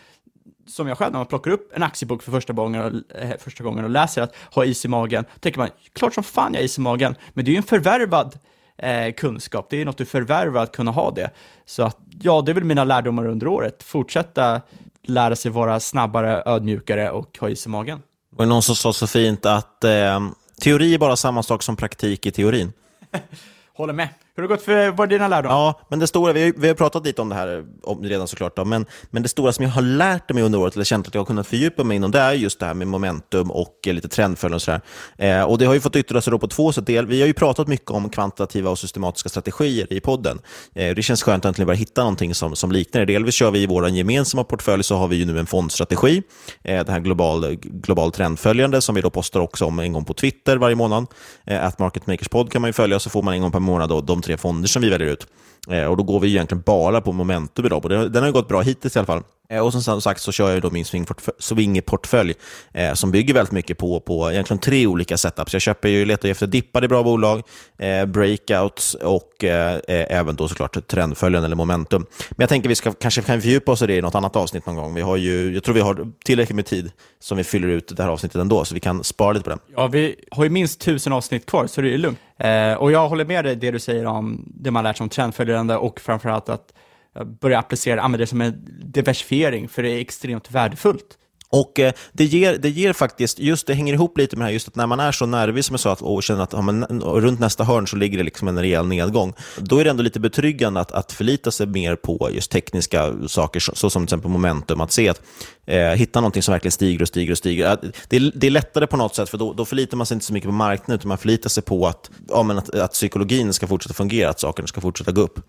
som jag själv, när man plockar upp en aktiebok för första gången och, eh, första gången och läser att ha is i magen, tänker man, klart som fan jag har is i magen, men det är ju en förvärvad eh, kunskap, det är något du förvärvar att kunna ha det. Så att, ja, det är väl mina lärdomar under året, fortsätta lära sig vara snabbare, ödmjukare och ha is i magen. Det var någon som sa så fint att eh, teori är bara samma sak som praktik i teorin. <laughs> Håller med. Hur har det gått för eh, vad dina lärdomar? Ja, men det stora, vi har, vi har pratat lite om det här eh, om, redan såklart, då, men, men det stora som jag har lärt mig under året, eller känt att jag har kunnat fördjupa mig inom, det är just det här med momentum och eh, lite trendföljande och sådär. Eh, och det har ju fått yttra sig på två sätt. Vi har ju pratat mycket om kvantitativa och systematiska strategier i podden. Eh, det känns skönt att äntligen börja hitta någonting som, som liknar det. Delvis kör vi i vår gemensamma portfölj så har vi ju nu en fondstrategi, eh, det här global, global trendföljande som vi då postar också om en gång på Twitter varje månad. Eh, att Market Makers Pod kan man ju följa, så får man en gång per månad då, de tre fonder som vi väljer ut. Eh, och Då går vi egentligen bara på momentum idag. Den har gått bra hittills i alla fall. Eh, och som sagt så kör jag då min swingportfölj eh, som bygger väldigt mycket på, på egentligen tre olika setups. Jag köper ju, letar efter dippar i bra bolag, eh, breakouts och eh, eh, även då såklart trendföljen eller momentum. Men jag tänker vi ska, kanske kan fördjupa oss i det i något annat avsnitt någon gång. Vi har ju, jag tror vi har tillräckligt med tid som vi fyller ut det här avsnittet ändå, så vi kan spara lite på det. Ja, vi har ju minst tusen avsnitt kvar, så det är lugnt. Eh, och jag håller med dig det du säger om det man lärt sig om trendföljande och framförallt att börja applicera, använda det som en diversifiering, för det är extremt värdefullt. Och eh, det, ger, det ger faktiskt, just det hänger ihop lite med det här, just att när man är så nervig som jag sa, att, och känner att ja, men, runt nästa hörn så ligger det liksom en rejäl nedgång, då är det ändå lite betryggande att, att förlita sig mer på just tekniska saker, så, så som till exempel momentum, att se att eh, hitta någonting som verkligen stiger och stiger och stiger. Det är, det är lättare på något sätt, för då, då förlitar man sig inte så mycket på marknaden, utan man förlitar sig på att, ja, men att, att psykologin ska fortsätta fungera, att sakerna ska fortsätta gå upp.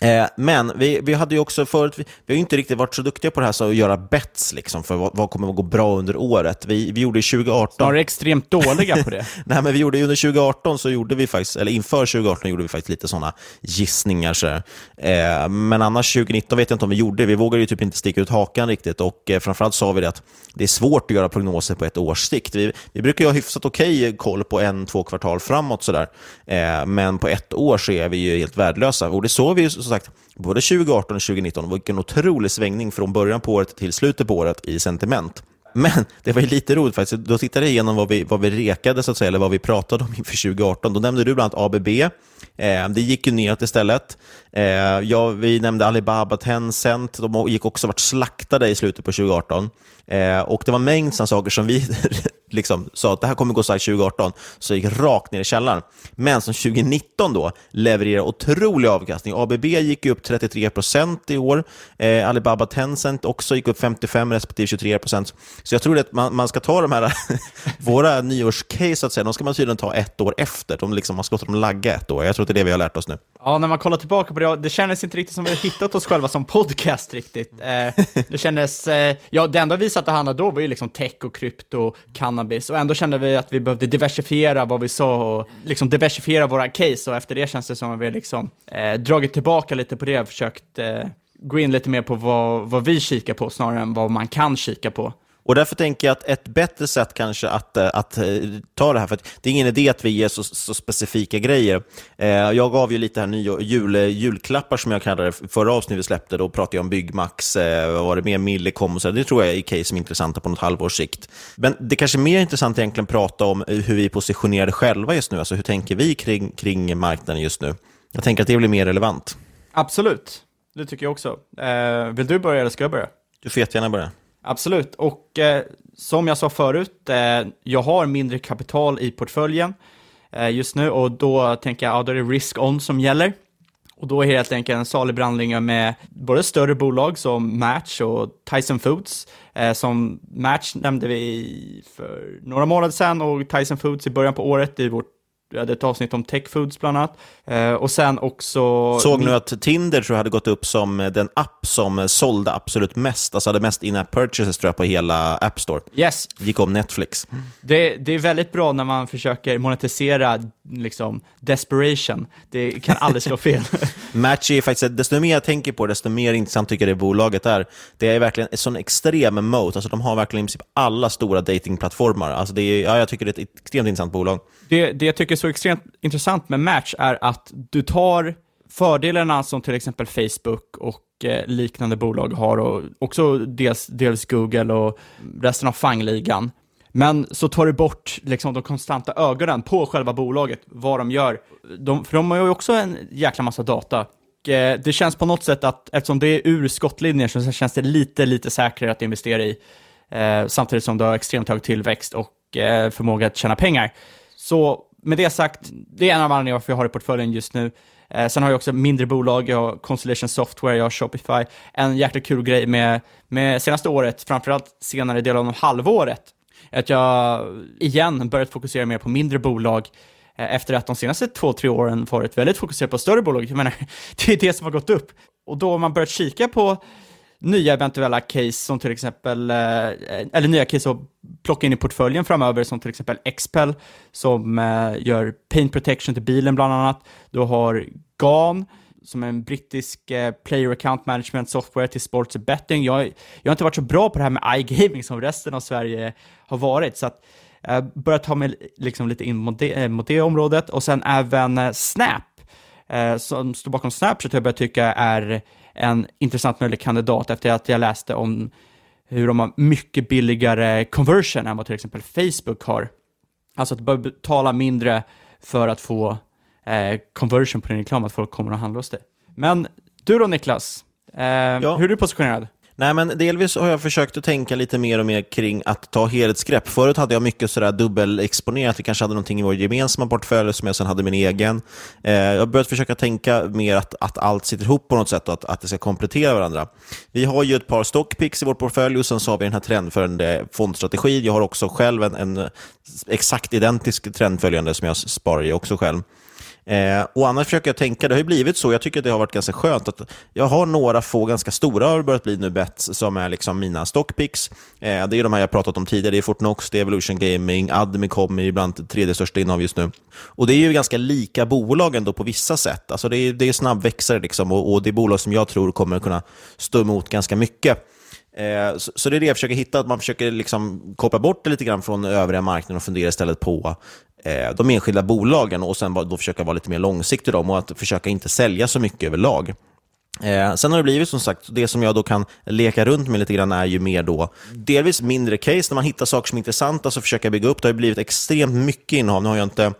Eh, men vi, vi hade ju också förut, vi, vi har inte riktigt varit så duktiga på det här så att göra bets liksom, för vad, vad kommer att gå bra under året. Vi, vi gjorde 2018... Snarare extremt dåliga på det. <laughs> Nej, men vi gjorde under 2018 så gjorde vi faktiskt, eller inför 2018 gjorde vi faktiskt lite sådana gissningar. Så. Eh, men annars 2019 vet jag inte om vi gjorde, vi vågade ju typ inte sticka ut hakan riktigt och eh, framförallt sa vi det att det är svårt att göra prognoser på ett års sikt. Vi, vi brukar ju ha hyfsat okej okay koll på en, två kvartal framåt sådär, eh, men på ett år så är vi ju helt värdelösa och det såg vi ju som sagt, både 2018 och 2019, vilken otrolig svängning från början på året till slutet på året i sentiment. Men det var ju lite roligt faktiskt. Då tittade jag igenom vad vi, vad vi rekade, så att säga, eller vad vi pratade om <laughs> inför 2018. Då nämnde du bland annat ABB. Eh, det gick ju neråt istället. Eh, ja, vi nämnde Alibaba, Tencent. De gick också vart slaktade i slutet på 2018. Eh, och det var en mängd sådana saker som vi <laughs> liksom sa att det här kommer gå starkt 2018, så gick rakt ner i källaren. Men som 2019 då levererar otrolig avkastning. ABB gick upp 33% i år. Eh, Alibaba Tencent också gick upp 55 respektive 23% Så jag tror att man, man ska ta de här, <laughs> våra nyårscase, så att säga, de ska man tydligen ta ett år efter. De liksom, man ska låta dem lagga ett år. Jag tror att det är det vi har lärt oss nu. Ja, när man kollar tillbaka på det, det kändes inte riktigt som vi har hittat oss själva som podcast riktigt. Eh, det kändes, eh, ja, det enda vi satt och handlade då var ju liksom tech och krypto, cannabis, och ändå kände vi att vi behövde diversifiera vad vi sa och liksom diversifiera våra case, och efter det känns det som att vi liksom eh, dragit tillbaka lite på det och försökt eh, gå in lite mer på vad, vad vi kikar på snarare än vad man kan kika på. Och därför tänker jag att ett bättre sätt kanske att, eh, att, eh, ta det här, för det är ingen idé att vi ger så, så specifika grejer. Eh, jag gav ju lite här nya jul, julklappar som jag kallade det förra avsnittet vi släppte. Då pratade jag om Byggmax, vad var det mer, Millicom och så. Det tror jag är case som är intressanta på något halvårs sikt. Men det kanske är mer intressant egentligen att prata om hur vi positionerar själva just nu. Alltså hur tänker vi kring, kring marknaden just nu? Jag tänker att det blir mer relevant. Absolut, det tycker jag också. Eh, vill du börja eller ska jag börja? Du får jättegärna börja. Absolut, och eh, som jag sa förut, eh, jag har mindre kapital i portföljen eh, just nu och då tänker jag, ja då är det risk on som gäller. Och då är det helt enkelt en salig blandning med både större bolag som Match och Tyson Foods. Eh, som Match nämnde vi för några månader sedan och Tyson Foods i början på året i vårt vi hade ett avsnitt om tech foods bland annat. Eh, och sen också... Såg nu att Tinder tror jag hade gått upp som den app som sålde absolut mest, alltså hade mest in-app purchases tror jag på hela App Store. Yes. Gick om Netflix. Det, det är väldigt bra när man försöker monetisera liksom desperation. Det kan aldrig slå fel. <laughs> Match är faktiskt, desto mer jag tänker på desto mer intressant tycker jag det bolaget är. Det är verkligen en sån extrem moat, alltså de har verkligen i princip alla stora datingplattformar. Alltså det är, ja, jag tycker det är ett extremt intressant bolag. Det, det jag tycker är så extremt intressant med Match är att du tar fördelarna som till exempel Facebook och eh, liknande bolag har och också dels, dels Google och resten av fangligan. Men så tar du bort liksom, de konstanta ögonen på själva bolaget, vad de gör. De, för de har ju också en jäkla massa data. Och, eh, det känns på något sätt att eftersom det är ur skottlinjen så känns det lite, lite säkrare att investera i. Eh, samtidigt som du har extremt hög tillväxt och eh, förmåga att tjäna pengar. Så med det sagt, det är en av anledningarna varför jag har i portföljen just nu. Eh, sen har jag också mindre bolag, jag har Constellation Software, jag har Shopify. En jäkla kul grej med, med senaste året, framförallt senare delen av halvåret, är att jag igen börjat fokusera mer på mindre bolag eh, efter att de senaste två, tre åren varit väldigt fokuserade på större bolag. Jag menar, <laughs> det är det som har gått upp. Och då har man börjat kika på nya eventuella case som till exempel, eh, eller nya case att plocka in i portföljen framöver som till exempel Expel som eh, gör paint protection till bilen bland annat. Du har GAN som är en brittisk eh, player account management software till sports betting. Jag, jag har inte varit så bra på det här med iGaming som resten av Sverige har varit, så att jag börjar ta mig liksom lite in mot det, mot det området. Och sen även Snap, som står bakom Snapchat, har jag börjat tycka är en intressant möjlig kandidat efter att jag läste om hur de har mycket billigare conversion än vad till exempel Facebook har. Alltså att du behöver betala mindre för att få eh, conversion på din reklam, att folk kommer att handla hos dig. Men du då Niklas, eh, ja. hur är du positionerad? Nej, men delvis har jag försökt att tänka lite mer och mer kring att ta helhetsgrepp. Förut hade jag mycket sådär dubbelexponerat. Vi kanske hade någonting i vår gemensamma portfölj som jag sedan hade min egen. Eh, jag har börjat försöka tänka mer att, att allt sitter ihop på något sätt och att, att det ska komplettera varandra. Vi har ju ett par stockpicks i vår portfölj och sen så har vi den här trendföljande fondstrategin. Jag har också själv en, en exakt identisk trendföljande som jag sparar i också själv. Eh, och annars försöker jag tänka, det har ju blivit så, jag tycker att det har varit ganska skönt att jag har några få ganska stora har börjat bli nu bets som är liksom mina stockpicks. Eh, det är de här jag pratat om tidigare, det är Fortnox, det är Evolution Gaming, Admicom är ibland tredje största innehav just nu. Och det är ju ganska lika bolag ändå på vissa sätt. Alltså det är, det är snabbväxare liksom och, och det är bolag som jag tror kommer kunna stå emot ganska mycket. Eh, så, det är det jag försöker hitta, att man försöker liksom koppla bort det lite grann från övriga marknaden och fundera istället på eh, de enskilda bolagen och sen då försöka vara lite mer långsiktig dem och att försöka inte sälja så mycket överlag. Eh, sen har det blivit som sagt, det som jag då kan leka runt med lite grann är ju mer då, delvis mindre case, när man hittar saker som är intressanta så försöker jag bygga upp. Det har blivit extremt mycket innehav. Nu har jag inte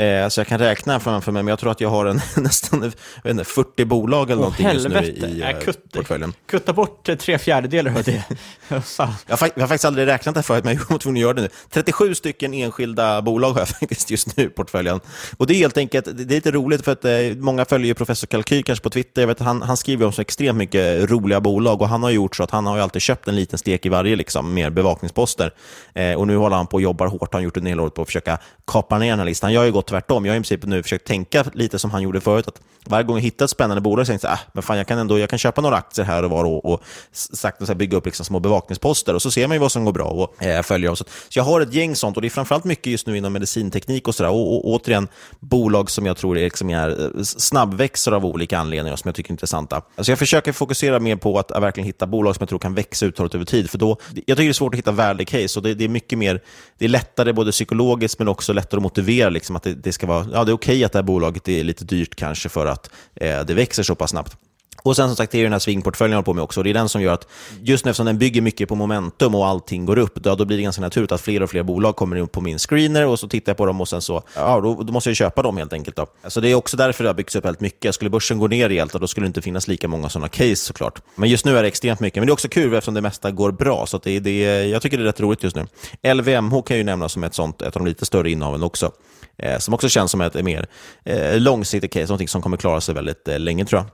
Eh, så jag kan räkna framför mig, men jag tror att jag har en, <laughs> nästan inte, 40 bolag eller oh, någonting helvete. just nu i, äh, kutt, portföljen. Kutta bort tre fjärdedelar av det. <laughs> jag, har, faktiskt aldrig räknat det förut, men jag var tvungen att göra det nu. 37 stycken enskilda bolag har jag <laughs> faktiskt just nu i portföljen. Och det är helt enkelt, det är lite roligt för att eh, många följer professor Kalkyl kanske på Twitter. Jag vet, han, han skriver om så extremt mycket roliga bolag och han har gjort så att han har alltid köpt en liten stek i varje liksom, mer bevakningsposter. Eh, och nu håller han på och jobbar hårt, han har gjort en hel år på att försöka kapa ner den här listan. Jag har ju gått tvärtom. Jag har i princip nu försökt tänka lite som han gjorde förut. Att varje gång jag hittar ett spännande bolag så tänkte jag, ah, men fan, jag kan ändå jag kan köpa några aktier här och var och, och sakta så bygga upp liksom små bevakningsposter. Och så ser man ju vad som går bra och eh, följer dem. Så, så, jag har ett gäng sånt och det är framförallt mycket just nu inom medicinteknik och sådär. Och, och, återigen, bolag som jag tror är, liksom är eh, snabbväxer av olika anledningar som jag tycker är intressanta. Alltså jag försöker fokusera mer på att verkligen hitta bolag som jag tror kan växa uthålligt över tid. För då, jag tycker det är svårt att hitta värdecase och det, det är mycket mer, det är lättare både psykologiskt men också lättare att motivera liksom, att det, det ska vara, ja det är okej okay att det här bolaget är lite dyrt kanske för att eh, det växer så pass snabbt. Och sen som sagt, det är den här svingportföljen jag håller på med också. Det är den som gör att, just eftersom den bygger mycket på momentum och allting går upp, då, då blir det ganska naturligt att fler och fler bolag kommer in på min screener och så tittar jag på dem och sen så, ja, då, då måste jag köpa dem helt enkelt. Då. Så det är också därför det har byggts upp väldigt mycket. Skulle börsen gå ner rejält, då skulle det inte finnas lika många sådana case såklart. Men just nu är det extremt mycket. Men det är också kul eftersom det mesta går bra, så det, det, jag tycker det är rätt roligt just nu. LVMH kan jag ju nämna som ett, sånt, ett av de lite större innehaven också. Eh, som också känns som ett mer eh, långsiktigt case, någonting som kommer klara sig väldigt eh, länge tror jag.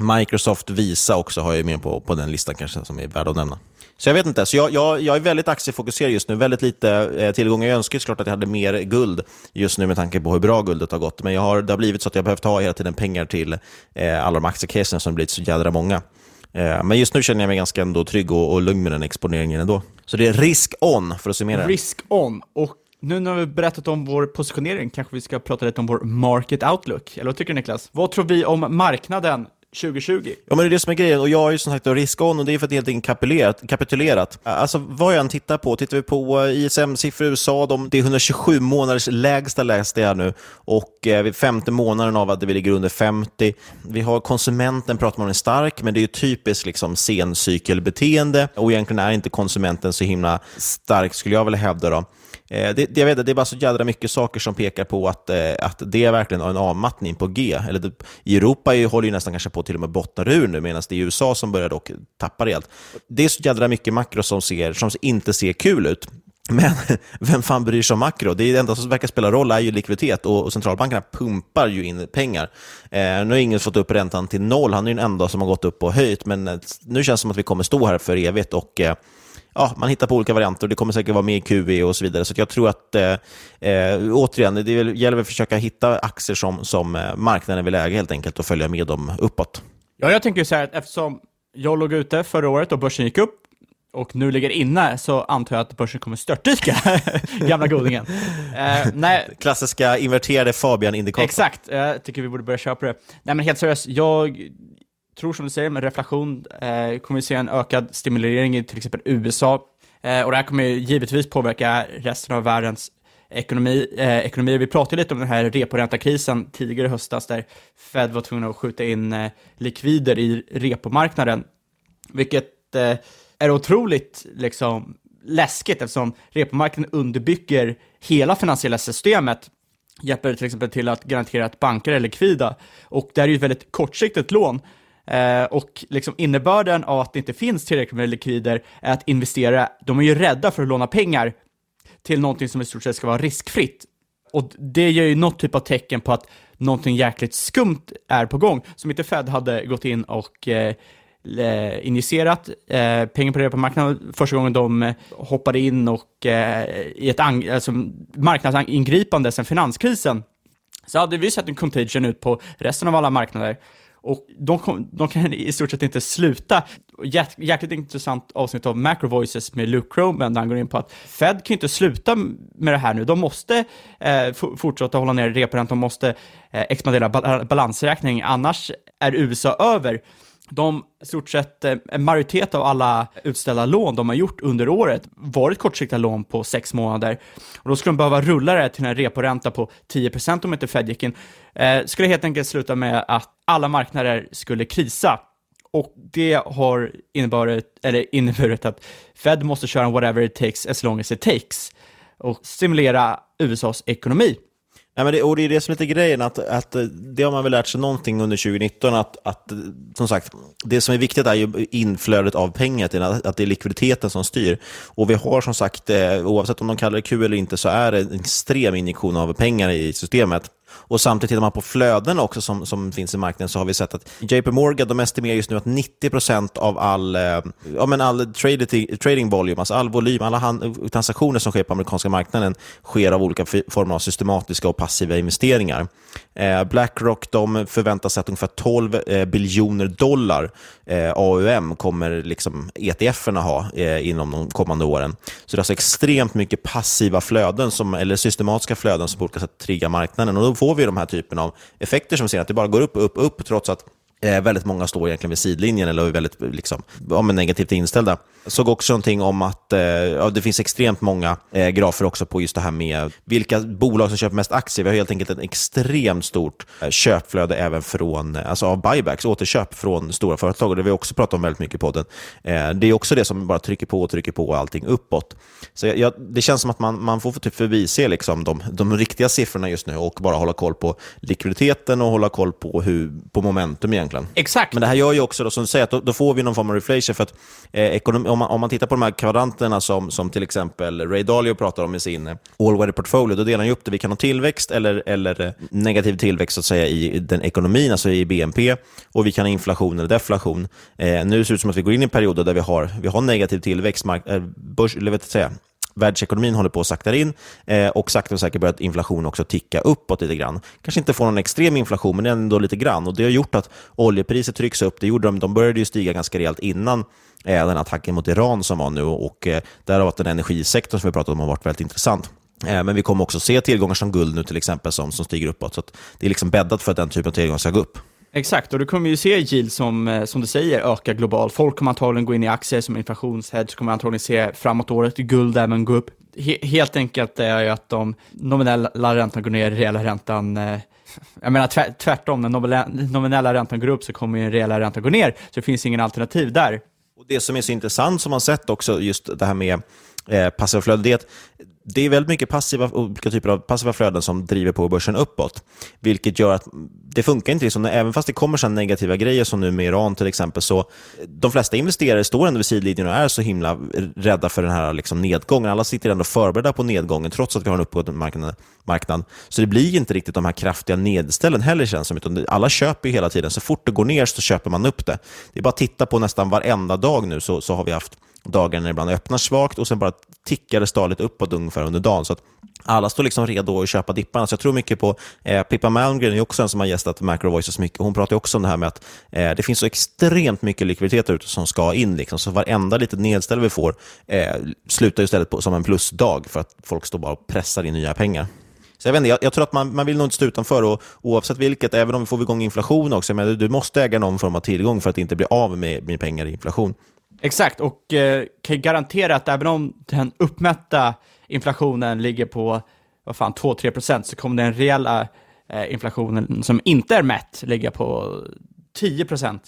Microsoft Visa också har jag med på, på den listan kanske som är värd att nämna. Så jag vet inte, så jag, jag, jag är väldigt aktiefokuserad just nu, väldigt lite eh, tillgångar. Jag önskar såklart att jag hade mer guld just nu med tanke på hur bra guldet har gått. Men jag har, det har blivit så att jag behövt ha hela tiden pengar till eh, alla de aktiecasen som blivit så jädra många. Eh, men just nu känner jag mig ganska ändå trygg och, och lugn med den exponeringen ändå. Så det är risk on, för att summera. Risk on. Och nu när vi berättat om vår positionering kanske vi ska prata lite om vår market outlook. Eller vad tycker du Niklas? Vad tror vi om marknaden 2020. Ja, men det är det som är grejen. Och jag har ju som sagt risk-on och det är för att det helt enkelt kapitulerat. kapitulerat. Alltså vad jag än tittar på, tittar vi på eh, ISM-siffror i USA, de, det är 127 månaders lägsta läste jag nu och eh, vid femte månaden av att vi ligger under 50. Vi har konsumenten, pratar man om är stark, men det är ju typiskt liksom sencykelbeteende och egentligen är inte konsumenten så himla stark skulle jag vilja hävda. Då. Eh, det, jag vet, det är bara så jädra mycket saker som pekar på att, eh, att det verkligen har en avmattning på G. Eller det, I Europa är, håller ju nästan kanske på till och med bottnar ur nu, medan det är USA som börjar dock tappa rejält. Det är så jädra mycket makro som, ser, som inte ser kul ut. Men <laughs> vem fan bryr sig om makro? Det, är det enda som verkar spela roll är ju likviditet och, centralbankerna pumpar ju in pengar. Eh, nu har ingen fått upp räntan till noll, han är den enda som har gått upp och höjt, men eh, nu känns det som att vi kommer stå här för evigt och eh, ja, man hittar på olika varianter. Det kommer säkert vara med i QE och så vidare. Så jag tror att, eh, eh, återigen, det gäller att försöka hitta aktier som, som eh, marknaden vill äga helt enkelt och följa med dem uppåt. Ja, jag tänker så här att eftersom jag låg ute förra året och börsen gick upp, och nu ligger inne så antar jag att börsen kommer störtdyka, <laughs> gamla godingen. Eh, nej. Klassiska inverterade Fabian-indikatorn. Exakt, jag tycker vi borde börja köpa det. Nej men helt seriöst, jag tror som du säger med reflation eh, kommer vi se en ökad stimulering i till exempel USA eh, och det här kommer givetvis påverka resten av världens ekonomi, eh, ekonomier. Vi pratade lite om den här reporäntakrisen tidigare i höstas där Fed var tvungna att skjuta in eh, likvider i repomarknaden, vilket eh, är otroligt liksom, läskigt eftersom repomarknaden underbygger hela finansiella systemet hjälper till exempel till att garantera att banker är likvida. Och det här är ju ett väldigt kortsiktigt lån. Eh, och liksom innebörden av att det inte finns tillräckligt med likvider är att investera, de är ju rädda för att låna pengar till någonting som i stort sett ska vara riskfritt. Och det ger ju något typ av tecken på att någonting jäkligt skumt är på gång, som inte Fed hade gått in och eh, eh injicerat eh, pengar på det på marknaden första gången de hoppade in och eh, i ett alltså, marknadsingripande sedan finanskrisen så hade vi sett en contagion ut på resten av alla marknader. Och de, kom, de kan i stort sett inte sluta. Jäkligt intressant avsnitt av Macro Voices med Luke Croman där han går in på att Fed kan inte sluta med det här nu. De måste eh, fortsätta hålla ner reporäntan, de måste eh, expandera balansräkning, annars är USA över de, i stort sett, eh, en majoritet av alla utställda lån de har gjort under året varit kortsiktiga lån på sex månader. Och då skulle de behöva rulla det till en reporänta på 10% om inte Fed gick in. Eh, skulle helt enkelt sluta med att alla marknader skulle krisa. Och det har inneburit, eller inneburit att Fed måste köra en whatever it takes as long as it takes och stimulera USAs ekonomi. Nej, men det, och det är det som är lite grejen, att, att eh, det har man väl lärt sig någonting under 2019, att, att eh, som sagt, det som är viktigt är ju inflödet av pengar, att det är likviditeten som styr. Och vi har som sagt, eh, oavsett om de kallar det Q eller inte, så är det en extrem injektion av pengar i systemet. Och samtidigt tittar man på flöden också som, som finns i marknaden så har vi sett att JP Morgan de estimerar just nu att 90% av all, eh, ja, men all trading, trading volume, alltså all volym, alla hand, transaktioner som sker på amerikanska marknaden sker av olika former av systematiska och passiva investeringar. Eh, Blackrock de förväntar sig att ungefär 12 eh, biljoner dollar eh, AUM kommer liksom ETF-erna ha eh, inom de kommande åren. Så det är alltså extremt mycket passiva flöden, som, eller systematiska flöden som på olika sätt triggar marknaden. Och då får vi de här typen av effekter som ser att det bara går upp, upp, upp, trots att Eh, väldigt många står egentligen vid sidlinjen eller är väldigt eh, liksom, ja, negativt inställda. Jag såg också någonting om att eh, ja, det finns extremt många eh, grafer också på just det här med vilka bolag som köper mest aktier. Vi har helt enkelt ett extremt stort eh, köpflöde även från, eh, alltså av buybacks, återköp från stora företag. Och det har vi också pratat om väldigt mycket i podden. Eh, det är också det som bara trycker på och trycker på allting uppåt. Så jag, det känns som att man, man får typ förbise liksom de, de riktiga siffrorna just nu och bara hålla koll på likviditeten och hålla koll på, hur, på momentum egentligen egentligen. Exakt. Men det här gör ju också, då, som du säger, att då, då får vi någon form av reflation. För att, eh, ekonom, om, man, om man tittar på de här kvadranterna som, som till exempel Ray Dalio pratar om i sin eh, all-weather portfolio, då delar han ju upp det. Vi kan ha tillväxt eller, eller eh, negativ tillväxt så att säga, i den ekonomin, alltså i BNP, och vi kan ha inflation eller deflation. Eh, nu ser det ut som att vi går in i en period där vi har, vi har negativ tillväxt, mark, eh, börs, eller vet säga, världsekonomin håller på att sakta in eh, och sakta och säkert börjat inflationen också ticka uppåt lite grann. Kanske inte får någon extrem inflation, men ändå lite grann. Och Det har gjort att oljepriset trycks upp. Det gjorde de, de började ju stiga ganska rejält innan eh, den attacken mot Iran som var nu och eh, därav att den energisektorn som vi pratat om har varit väldigt intressant. Eh, men vi kommer också se tillgångar som guld nu till exempel som, som stiger uppåt. Så det är liksom bäddat för att den typen av tillgångar ska gå upp. Exakt, och du kommer ju se yield som, eh, som du säger, öka globalt. Folk kommer antagligen gå in i aktier som inflationshedge, kommer antagligen se framåt året guld även gå upp. He helt enkelt är ju att de nominella räntan går ner, reella räntan eh, jag menar tvärtom, när nominella räntan går upp så kommer ju reella räntan gå ner, så det finns ingen alternativ där. Och Det som är så intressant som man sett också, just det här med eh, passivflöde, det är att det är väldigt mycket passiva, olika typer av passiva flöden som driver på börsen uppåt. Vilket gör att det funkar inte. Liksom, även fast det kommer så negativa grejer som nu med Iran till exempel, så de flesta investerare står ändå vid sidlinjen och är så himla rädda för den här liksom, nedgången. Alla sitter ändå förberedda på nedgången trots att vi har en uppåtgående marknad, marknad. Så det blir inte riktigt de här kraftiga nedställen heller känns som. Utan alla köper ju hela tiden. Så fort det går ner så köper man upp det. Det är bara att titta på nästan varenda dag nu så, så har vi haft dagar när det ibland öppnar svagt och sen bara tickade stadigt uppåt ungefär under dagen. Så att alla står liksom redo att köpa dipparna. Så jag tror mycket på eh, Pippa Malmgren, är också en som har gästat Macro Voices mycket. Hon pratar också om det här med att eh, det finns så extremt mycket likviditet ute som ska in. Liksom. Så varenda litet nedställ vi får eh, slutar istället på, som en plusdag för att folk står bara och pressar in nya pengar. Så jag, vet inte, jag, jag, tror att man, man vill nog inte stå utanför, och, oavsett vilket, även om vi får igång inflation också, men du måste äga någon form av tillgång för att inte bli av med, med pengar i inflation. Exakt, och eh, kan garantera att även om den uppmätta inflationen ligger på vad fan, 2-3% så kommer den reella eh, inflationen som inte är mätt ligga på 10%.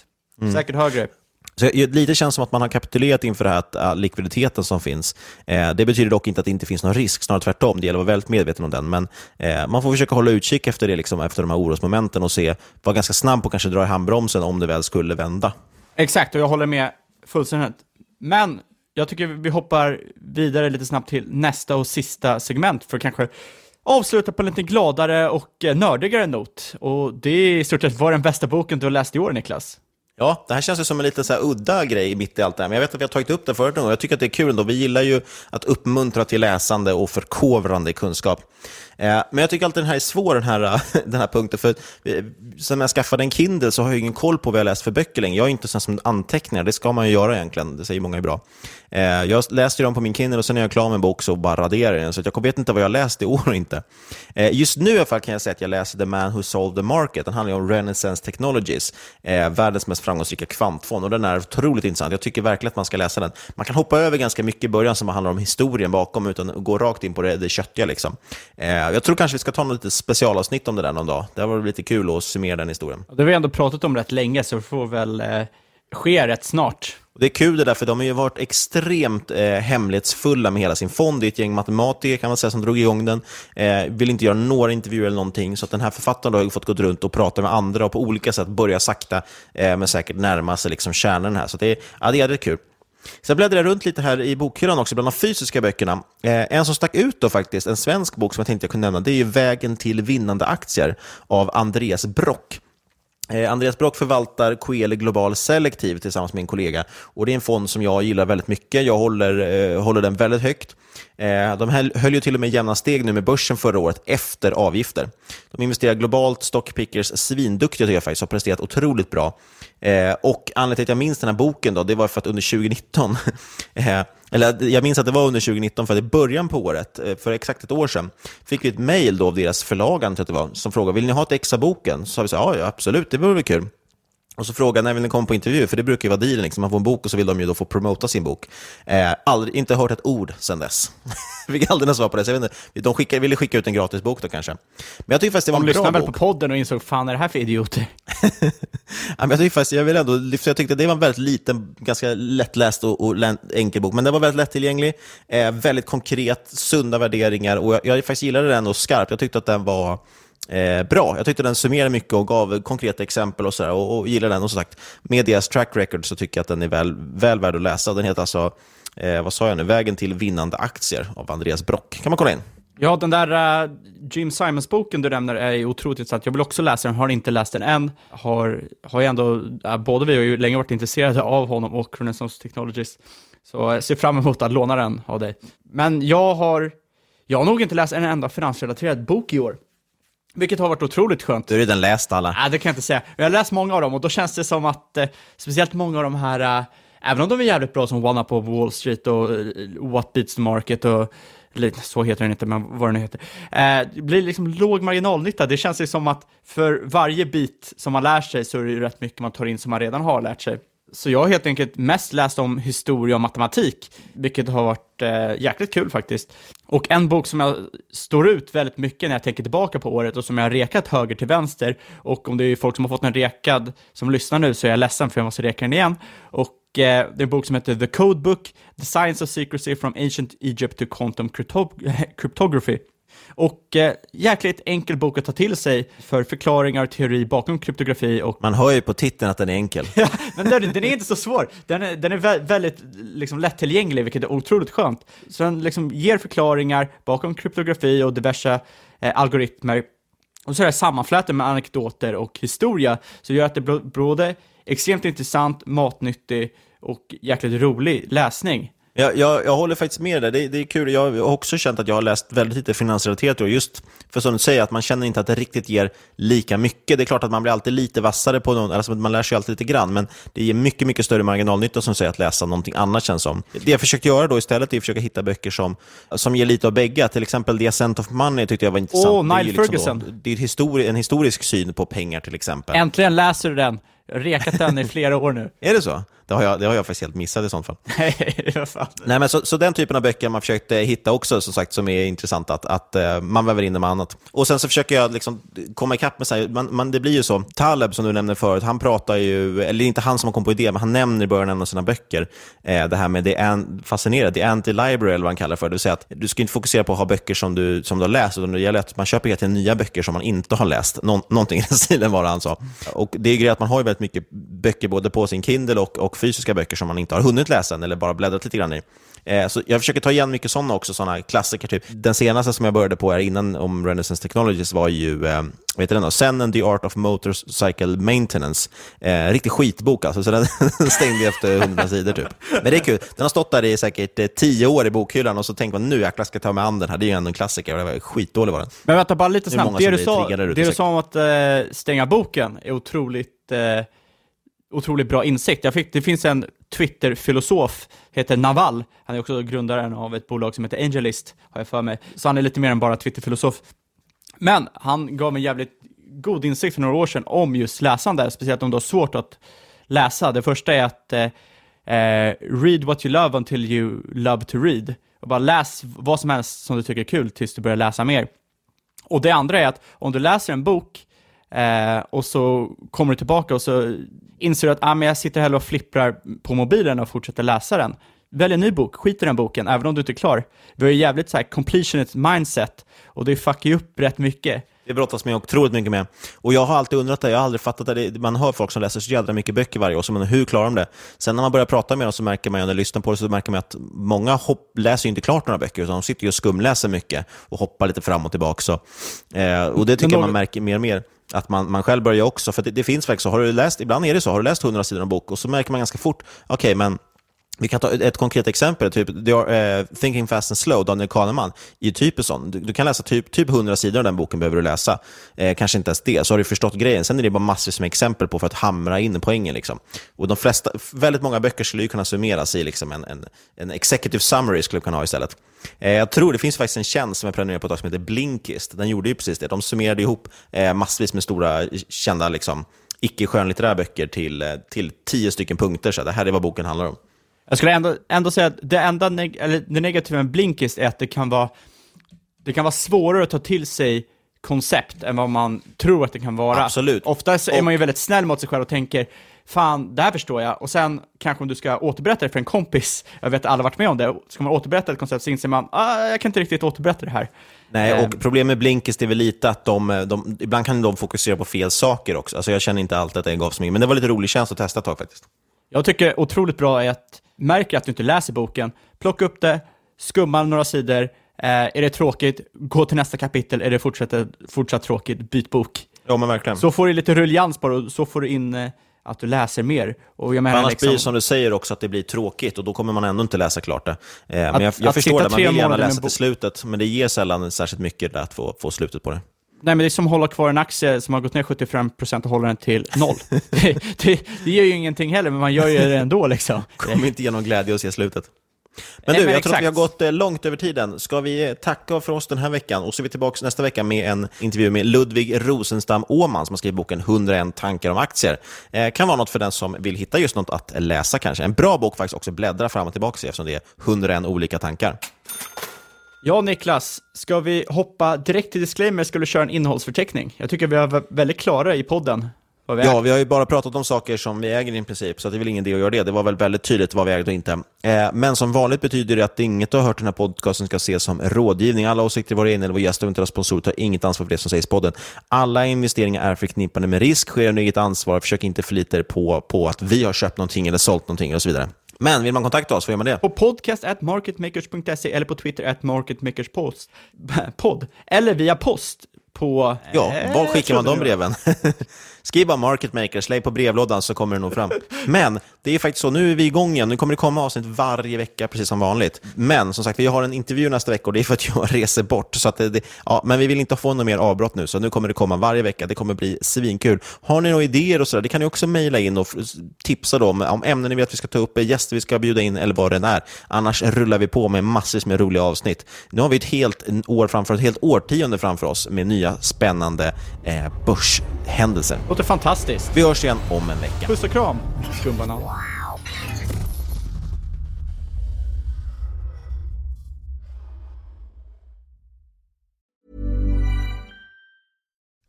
Mm. Säkert högre. Så lite känns som att man har kapitulerat inför det här uh, likviditeten som finns. Eh, det betyder dock inte att det inte finns någon risk, snarare tvärtom. Det gäller att vara väldigt medveten om den. Men eh, man får försöka hålla utkik efter det, liksom, efter de här orosmomenten och se, vara ganska snabb på att kanske dra i handbromsen om det väl skulle vända. Exakt, och jag håller med fullständigt. Men jag tycker vi hoppar vidare lite snabbt till nästa och sista segment för att kanske avsluta på en lite gladare och eh, nördigare not. Och det är i stort sett, vad den bästa boken du har läst i år, Niklas? Ja, det här känns ju som en lite så udda grej mitt i allt det här, men jag vet att vi har tagit upp det förut och jag tycker att det är kul ändå. Vi gillar ju att uppmuntra till läsande och förkovrande i kunskap. Eh, men jag tycker alltid den här är svår, den här, eh, <laughs> den här punkten. För eh, sen jag skaffade en Kindle så har jag ingen koll på vad jag läst för böcker längre. Jag är inte sån som anteckningar, det ska man ju göra egentligen. Det säger många är bra. Jag läste dem på min Kindle och sen är jag klar med en bok så bara raderar jag den. Så jag vet inte vad jag har läst i år och inte. Just nu i alla fall kan jag säga att jag läser The Man Who Solved the Market. Den handlar om Renaissance Technologies, världens mest framgångsrika kvantfond. Och den är otroligt intressant. Jag tycker verkligen att man ska läsa den. Man kan hoppa över ganska mycket i början som handlar om historien bakom, utan gå rakt in på det, det köttiga. Liksom. Jag tror kanske vi ska ta något lite specialavsnitt om det där någon dag. Det var lite kul att summera den historien. Det har vi ändå pratat om rätt länge, så det får väl eh, ske rätt snart. Det är kul det där, för de har ju varit extremt eh, hemlighetsfulla med hela sin fond. Det är ett gäng matematiker kan man säga som drog igång den. Eh, vill inte göra några intervjuer eller någonting, så att den här författaren har fått gå runt och prata med andra och på olika sätt börja sakta eh, men säkert närma sig liksom kärnan här. Så det är, ja, det är kul. Sen bläddrar jag runt lite här i bokhyllan också, bland de fysiska böckerna. Eh, en som stack ut då faktiskt, en svensk bok som jag tänkte jag kunde nämna, det är ju Vägen till vinnande aktier av Andreas Brock. Eh, Andreas Brock förvaltar Coeli Global Selektiv tillsammans med en kollega. Och Det är en fond som jag gillar väldigt mycket. Jag håller, eh, håller den väldigt högt. Eh, de höll ju till och med jämna steg nu med börsen förra året efter avgifter. De investerar globalt, Stockpickers, svinduktiga tycker jag faktiskt, har presterat otroligt bra. Eh, och anledningen till att jag minns den här boken då, det var för att under 2019, <laughs> eh, eller jag minns att det var under 2019, för att i början på året, eh, för exakt ett år sedan, fick vi ett mejl av deras förlag, att det var, som frågade vill ni ha ett ex av boken? Så sa vi så ja, ja absolut, det vore väl kul. Och så frågade när vill ni komma på intervju? För det brukar ju vara dealen, liksom. man får en bok och så vill de ju då få promota sin bok. Eh, aldrig, inte hört ett ord sedan dess. <laughs> Fick aldrig något svar på det. Så jag vet inte, de skickade, ville skicka ut en gratis bok då kanske. Men jag tycker faktiskt det var de en bra bok. De lyssnade väl på podden och insåg, fan är det här för idioter? <laughs> ja, men jag tycker faktiskt, jag vill ändå lyfta, jag tyckte det var en väldigt liten, ganska lättläst och, och enkel bok, men den var väldigt lättillgänglig, eh, väldigt konkret, sunda värderingar och jag, jag faktiskt gillade den och skarpt. Jag tyckte att den var eh, bra. Jag tyckte den summerade mycket och gav konkreta exempel och, så där, och, och gillar den. Och som sagt, med deras track record så tycker jag att den är väl, väl värd att läsa. Den heter alltså, eh, vad sa jag nu, Vägen till vinnande aktier av Andreas Brock. kan man kolla in. Ja, den där uh, Jim Simons-boken du nämner är otroligt intressant. Jag vill också läsa den, har inte läst den än. Har, har jag ändå, uh, både vi har ju länge varit intresserade av honom och Renaissance Technologies. Så jag ser fram emot att låna den av dig. Men jag har, jag har nog inte läst en enda finansrelaterad bok i år. Vilket har varit otroligt skönt. Du har redan läst alla. Nej, det kan jag inte säga. Jag har läst många av dem och då känns det som att, eh, speciellt många av de här, eh, även om de är jävligt bra som One Up of Wall Street och eh, What Beats the Market och så heter den inte, men vad den heter. Eh, det blir liksom låg marginalnytta. Det känns ju som att för varje bit som man lär sig så är det ju rätt mycket man tar in som man redan har lärt sig. Så jag har helt enkelt mest läst om historia och matematik, vilket har varit eh, jäkligt kul faktiskt. Och en bok som jag står ut väldigt mycket när jag tänker tillbaka på året och som jag har rekat höger till vänster, och om det är folk som har fått den rekad som lyssnar nu så är jag ledsen för jag måste reka den igen. Och eh, det är en bok som heter The Code Book, The Science of Secrecy from Ancient Egypt to Quantum <laughs> Cryptography. Och eh, jäkligt enkel bok att ta till sig för förklaringar och teori bakom kryptografi. Och... Man hör ju på titeln att den är enkel. <laughs> ja, men den, den, är inte så svår. Den är, den är vä väldigt liksom, lättillgänglig, vilket är otroligt skönt. Så den liksom, ger förklaringar bakom kryptografi och diverse eh, algoritmer. Och så är det sammanflätat med anekdoter och historia, så gör att det blir både extremt intressant, matnyttig och jäkligt rolig läsning. Jag, jag, jag håller faktiskt med dig. Det, det är kul. Jag har också känt att jag har läst väldigt lite finansrelaterat. Och just för som du säger, att man känner inte att det riktigt ger lika mycket. Det är klart att man blir alltid lite vassare på någon, alltså man lär sig alltid lite grann, men det ger mycket, mycket större marginalnytta som säger att läsa någonting annat känns som. Det jag försökt göra då istället är att försöka hitta böcker som, som ger lite av bägge. Till exempel The Ascent of Money tyckte jag var intressant. Åh, Det är Niall ju liksom Ferguson. Då, det är histori en historisk syn på pengar till exempel. Äntligen läser du den. Jag har rekat den i <laughs> flera år nu. Är det så? Det har jag, det har jag faktiskt helt missat i sånt fall. <laughs> Nej, men så, så den typen av böcker man försökt eh, hitta också, som sagt, som är intressant att, att eh, man väver in det med annat. Och sen så försöker jag liksom komma ikapp med, så här, man, man, det blir ju så, Taleb som du nämnde förut, han pratar ju, eller inte han som har kommit på idén, men han nämner i början av sina böcker eh, det här med det an, fascinerande, det anti-library eller vad han kallar för, det vill säga att du ska inte fokusera på att ha böcker som du, som du har läst, utan det gäller att man köper hela tiden nya böcker som man inte har läst. Nå, någonting i den <laughs> stilen var det han sa. Och det är grejen att man har ju väldigt mycket böcker både på sin Kindle och, och fysiska böcker som man inte har hunnit läsa än, eller bara bläddrat lite grann i. Eh, Så jag försöker ta igen mycket sådana också, sådana klassiker. Typ. Den senaste som jag började på här innan om Renaissance Technologies var ju eh, vad heter den då? Zen and the Art of Motorcycle Maintenance. Eh, riktig skitbok alltså, så den <laughs> stängde efter 100 sidor typ. Men det är kul. Den har stått där i säkert eh, 10 år i bokhyllan och så tänker man nu jäklar ska jag ta mig an den här. Det är ju ändå en klassiker det var skitdålig var den. Men vänta, bara lite Det snabbt. Det som du, sa, det du sa om att eh, stänga boken är otroligt, eh, otroligt bra insikt. Jag fick, det finns en Twitter-filosof, heter Naval. Han är också grundaren av ett bolag som heter Angelist, har jag för mig. Så han är lite mer än bara Twitter-filosof. Men han gav mig jävligt god insikt för några år sedan om just läsande, speciellt om du har svårt att läsa. Det första är att eh, eh, read what you love until you love to read. Och bara läs vad som helst som du tycker är kul tills du börjar läsa mer. Och det andra är att om du läser en bok eh, och så kommer du tillbaka och så inser du att ah, men jag sitter hellre och flipprar på mobilen och fortsätter läsa den. Välj en ny bok, skit i den boken, även om du inte är klar. Vi har ju jävligt så här completionist mindset och det fuckar ju upp rätt mycket. Det brottas med otroligt mycket med. Och jag har alltid undrat det, jag har aldrig fattat det. Man hör folk som läser så jävla mycket böcker varje år, så man, hur klarar de det? Sen när man börjar prata med dem så märker man, ju, när jag lyssnar på det, så märker man att många hopp, läser ju inte klart några böcker, utan de sitter ju och skumläser mycket och hoppar lite fram och tillbaka. Så, eh, och det tycker jag man märker mer och mer. Att man, man själv börjar också, för det, det finns faktiskt så, har du läst, ibland är det så, har du läst 100 sidor av en bok och så märker man ganska fort, okej, men vi kan ta ett, konkret exempel, typ eh, Thinking Fast and Slow, Daniel Kahneman, är typ typiskt sån. Du, du kan läsa typ, typ 100 sidor av den boken, behöver du läsa. Eh, kanske inte ens det, så har du förstått grejen. Sen är det bara massor med exempel på för att hamra in poängen. Liksom. Och de flesta, väldigt många böcker skulle ju kunna summeras i liksom en, en, en executive summary, skulle du kunna ha istället. Eh, jag tror det finns faktiskt en tjänst som jag prenumererar på ett tag som heter Blinkist. Den gjorde ju precis det. De summerade ihop eh, massvis med stora, kända, liksom, icke-skönlitterära böcker till, eh, till tio stycken punkter. Så det här är vad boken handlar om. Jag skulle ändå, ändå säga att det enda neg eller det negativa med Blinkist är att det kan vara det kan vara svårare att ta till sig koncept än vad man tror att det kan vara. Absolut. Ofta så är man ju väldigt snäll mot sig själv och tänker fan, det här förstår jag. Och sen kanske om du ska återberätta det för en kompis, jag vet att alla varit med om det, ska man återberätta ett koncept så inser man, ah, jag kan inte riktigt återberätta det här. Nej, och problemet med Blinkist är väl lite att de, de, ibland kan de fokusera på fel saker också. Alltså jag känner inte alltid att det gav så mycket, men det var lite rolig tjänst att testa ett tag faktiskt. Jag tycker otroligt bra är att, märker att du inte läser boken, plocka upp det, skumma några sidor, eh, är det tråkigt, gå till nästa kapitel, är det fortsatt, fortsatt tråkigt, byt bok. Ja, men verkligen. Så får du lite på det och så får du in eh, att du läser mer. Och jag menar Annars liksom, blir det som du säger också att det blir tråkigt och då kommer man ändå inte läsa klart det. Eh, men Att- jag, jag att förstår det, man vill gärna läsa till slutet, men det ger sällan särskilt mycket att få, få slutet på det. Nej men det är som att hålla kvar en aktie som har gått ner 75% och hålla den till noll. det, <laughs> det, det gör ju ingenting heller, men man gör ju det ändå liksom. <laughs> kommer inte ge någon glädje att se slutet. Men Nej, du, men jag tror att vi har exakt. gått eh, långt över tiden. Ska vi tacka för oss den här veckan och så är vi tillbaka nästa vecka med en intervju med Ludvig Rosenstam Åman som har skrivit boken 101 tankar om aktier. Eh, kan vara något för den som vill hitta just något att läsa kanske. En bra bok faktiskt också bläddra fram och tillbaka i eftersom det är 101 olika tankar. Ja, Niklas, ska vi hoppa direkt till disclaimer? Skulle köra en innehållsförteckning? Jag tycker vi är vä- väldigt klara i podden. vi Ja, vi har ju bara pratat om saker som vi äger i princip, så det är väl ingen idé att göra det. Det var väl väldigt tydligt vad vi ägde och inte. Eh, men som vanligt betyder det att inget du har hört i den här podcasten ska ses som rådgivning. Alla åsikter i våra egna eller vår gäst och eventuella sponsorer tar inget ansvar för det som sägs i podden. Alla investeringar är förknippade med risk, sker under eget ansvar. Försök inte förlita er på, på att vi har köpt någonting eller sålt någonting och så vidare. Men vill man kontakta oss, får gör man det? På podcast at marketmakers.se eller på Twitter at marketmakerspost. <laughs> Podd. Eller via post på... Ja, Eh, var skickar man de det breven? <laughs> Skriv bara Market Maker, släng på brevlådan så kommer det nog fram. Men det är faktiskt så, nu är vi igång igen. Nu kommer det komma avsnitt varje vecka, precis som vanligt. Men som sagt, vi har en intervju nästa vecka och det är för att jag <laughs> reser bort. Så att det, det, ja, men vi vill inte få något mer avbrott nu, så nu kommer det komma varje vecka. Det kommer bli svinkul. Har ni några idéer och sådär, det kan ni också mejla in och tipsa då om ämnen ni vill att vi ska ta upp, eh, gäster vi ska bjuda in eller vad det än är. Annars rullar vi på med massvis med roliga avsnitt. Nu har vi ett helt år framför oss, ett helt årtionde framför oss med nya spännande eh, börshändelser. Låter fantastiskt. Vi hörs igen om en vecka. Puss och kram, skumbanan.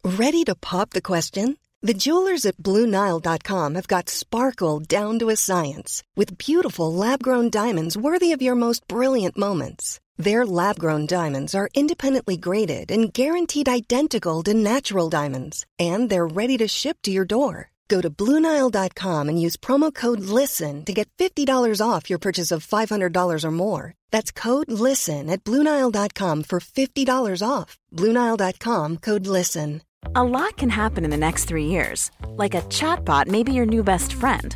Ready to pop the question? The jewelers at BlueNile.com have got sparkle down to a science with beautiful lab grown diamonds worthy of your most brilliant moments. Their lab grown diamonds are independently graded and guaranteed identical to natural diamonds, and they're ready to ship to your door. Go to BlueNile.com and use promo code LISTEN to get $50 off your purchase of $500 or more. That's code LISTEN at BlueNile.com for $50 off. BlueNile.com code LISTEN. A lot can happen in the next three years. Like a chatbot may be your new best friend.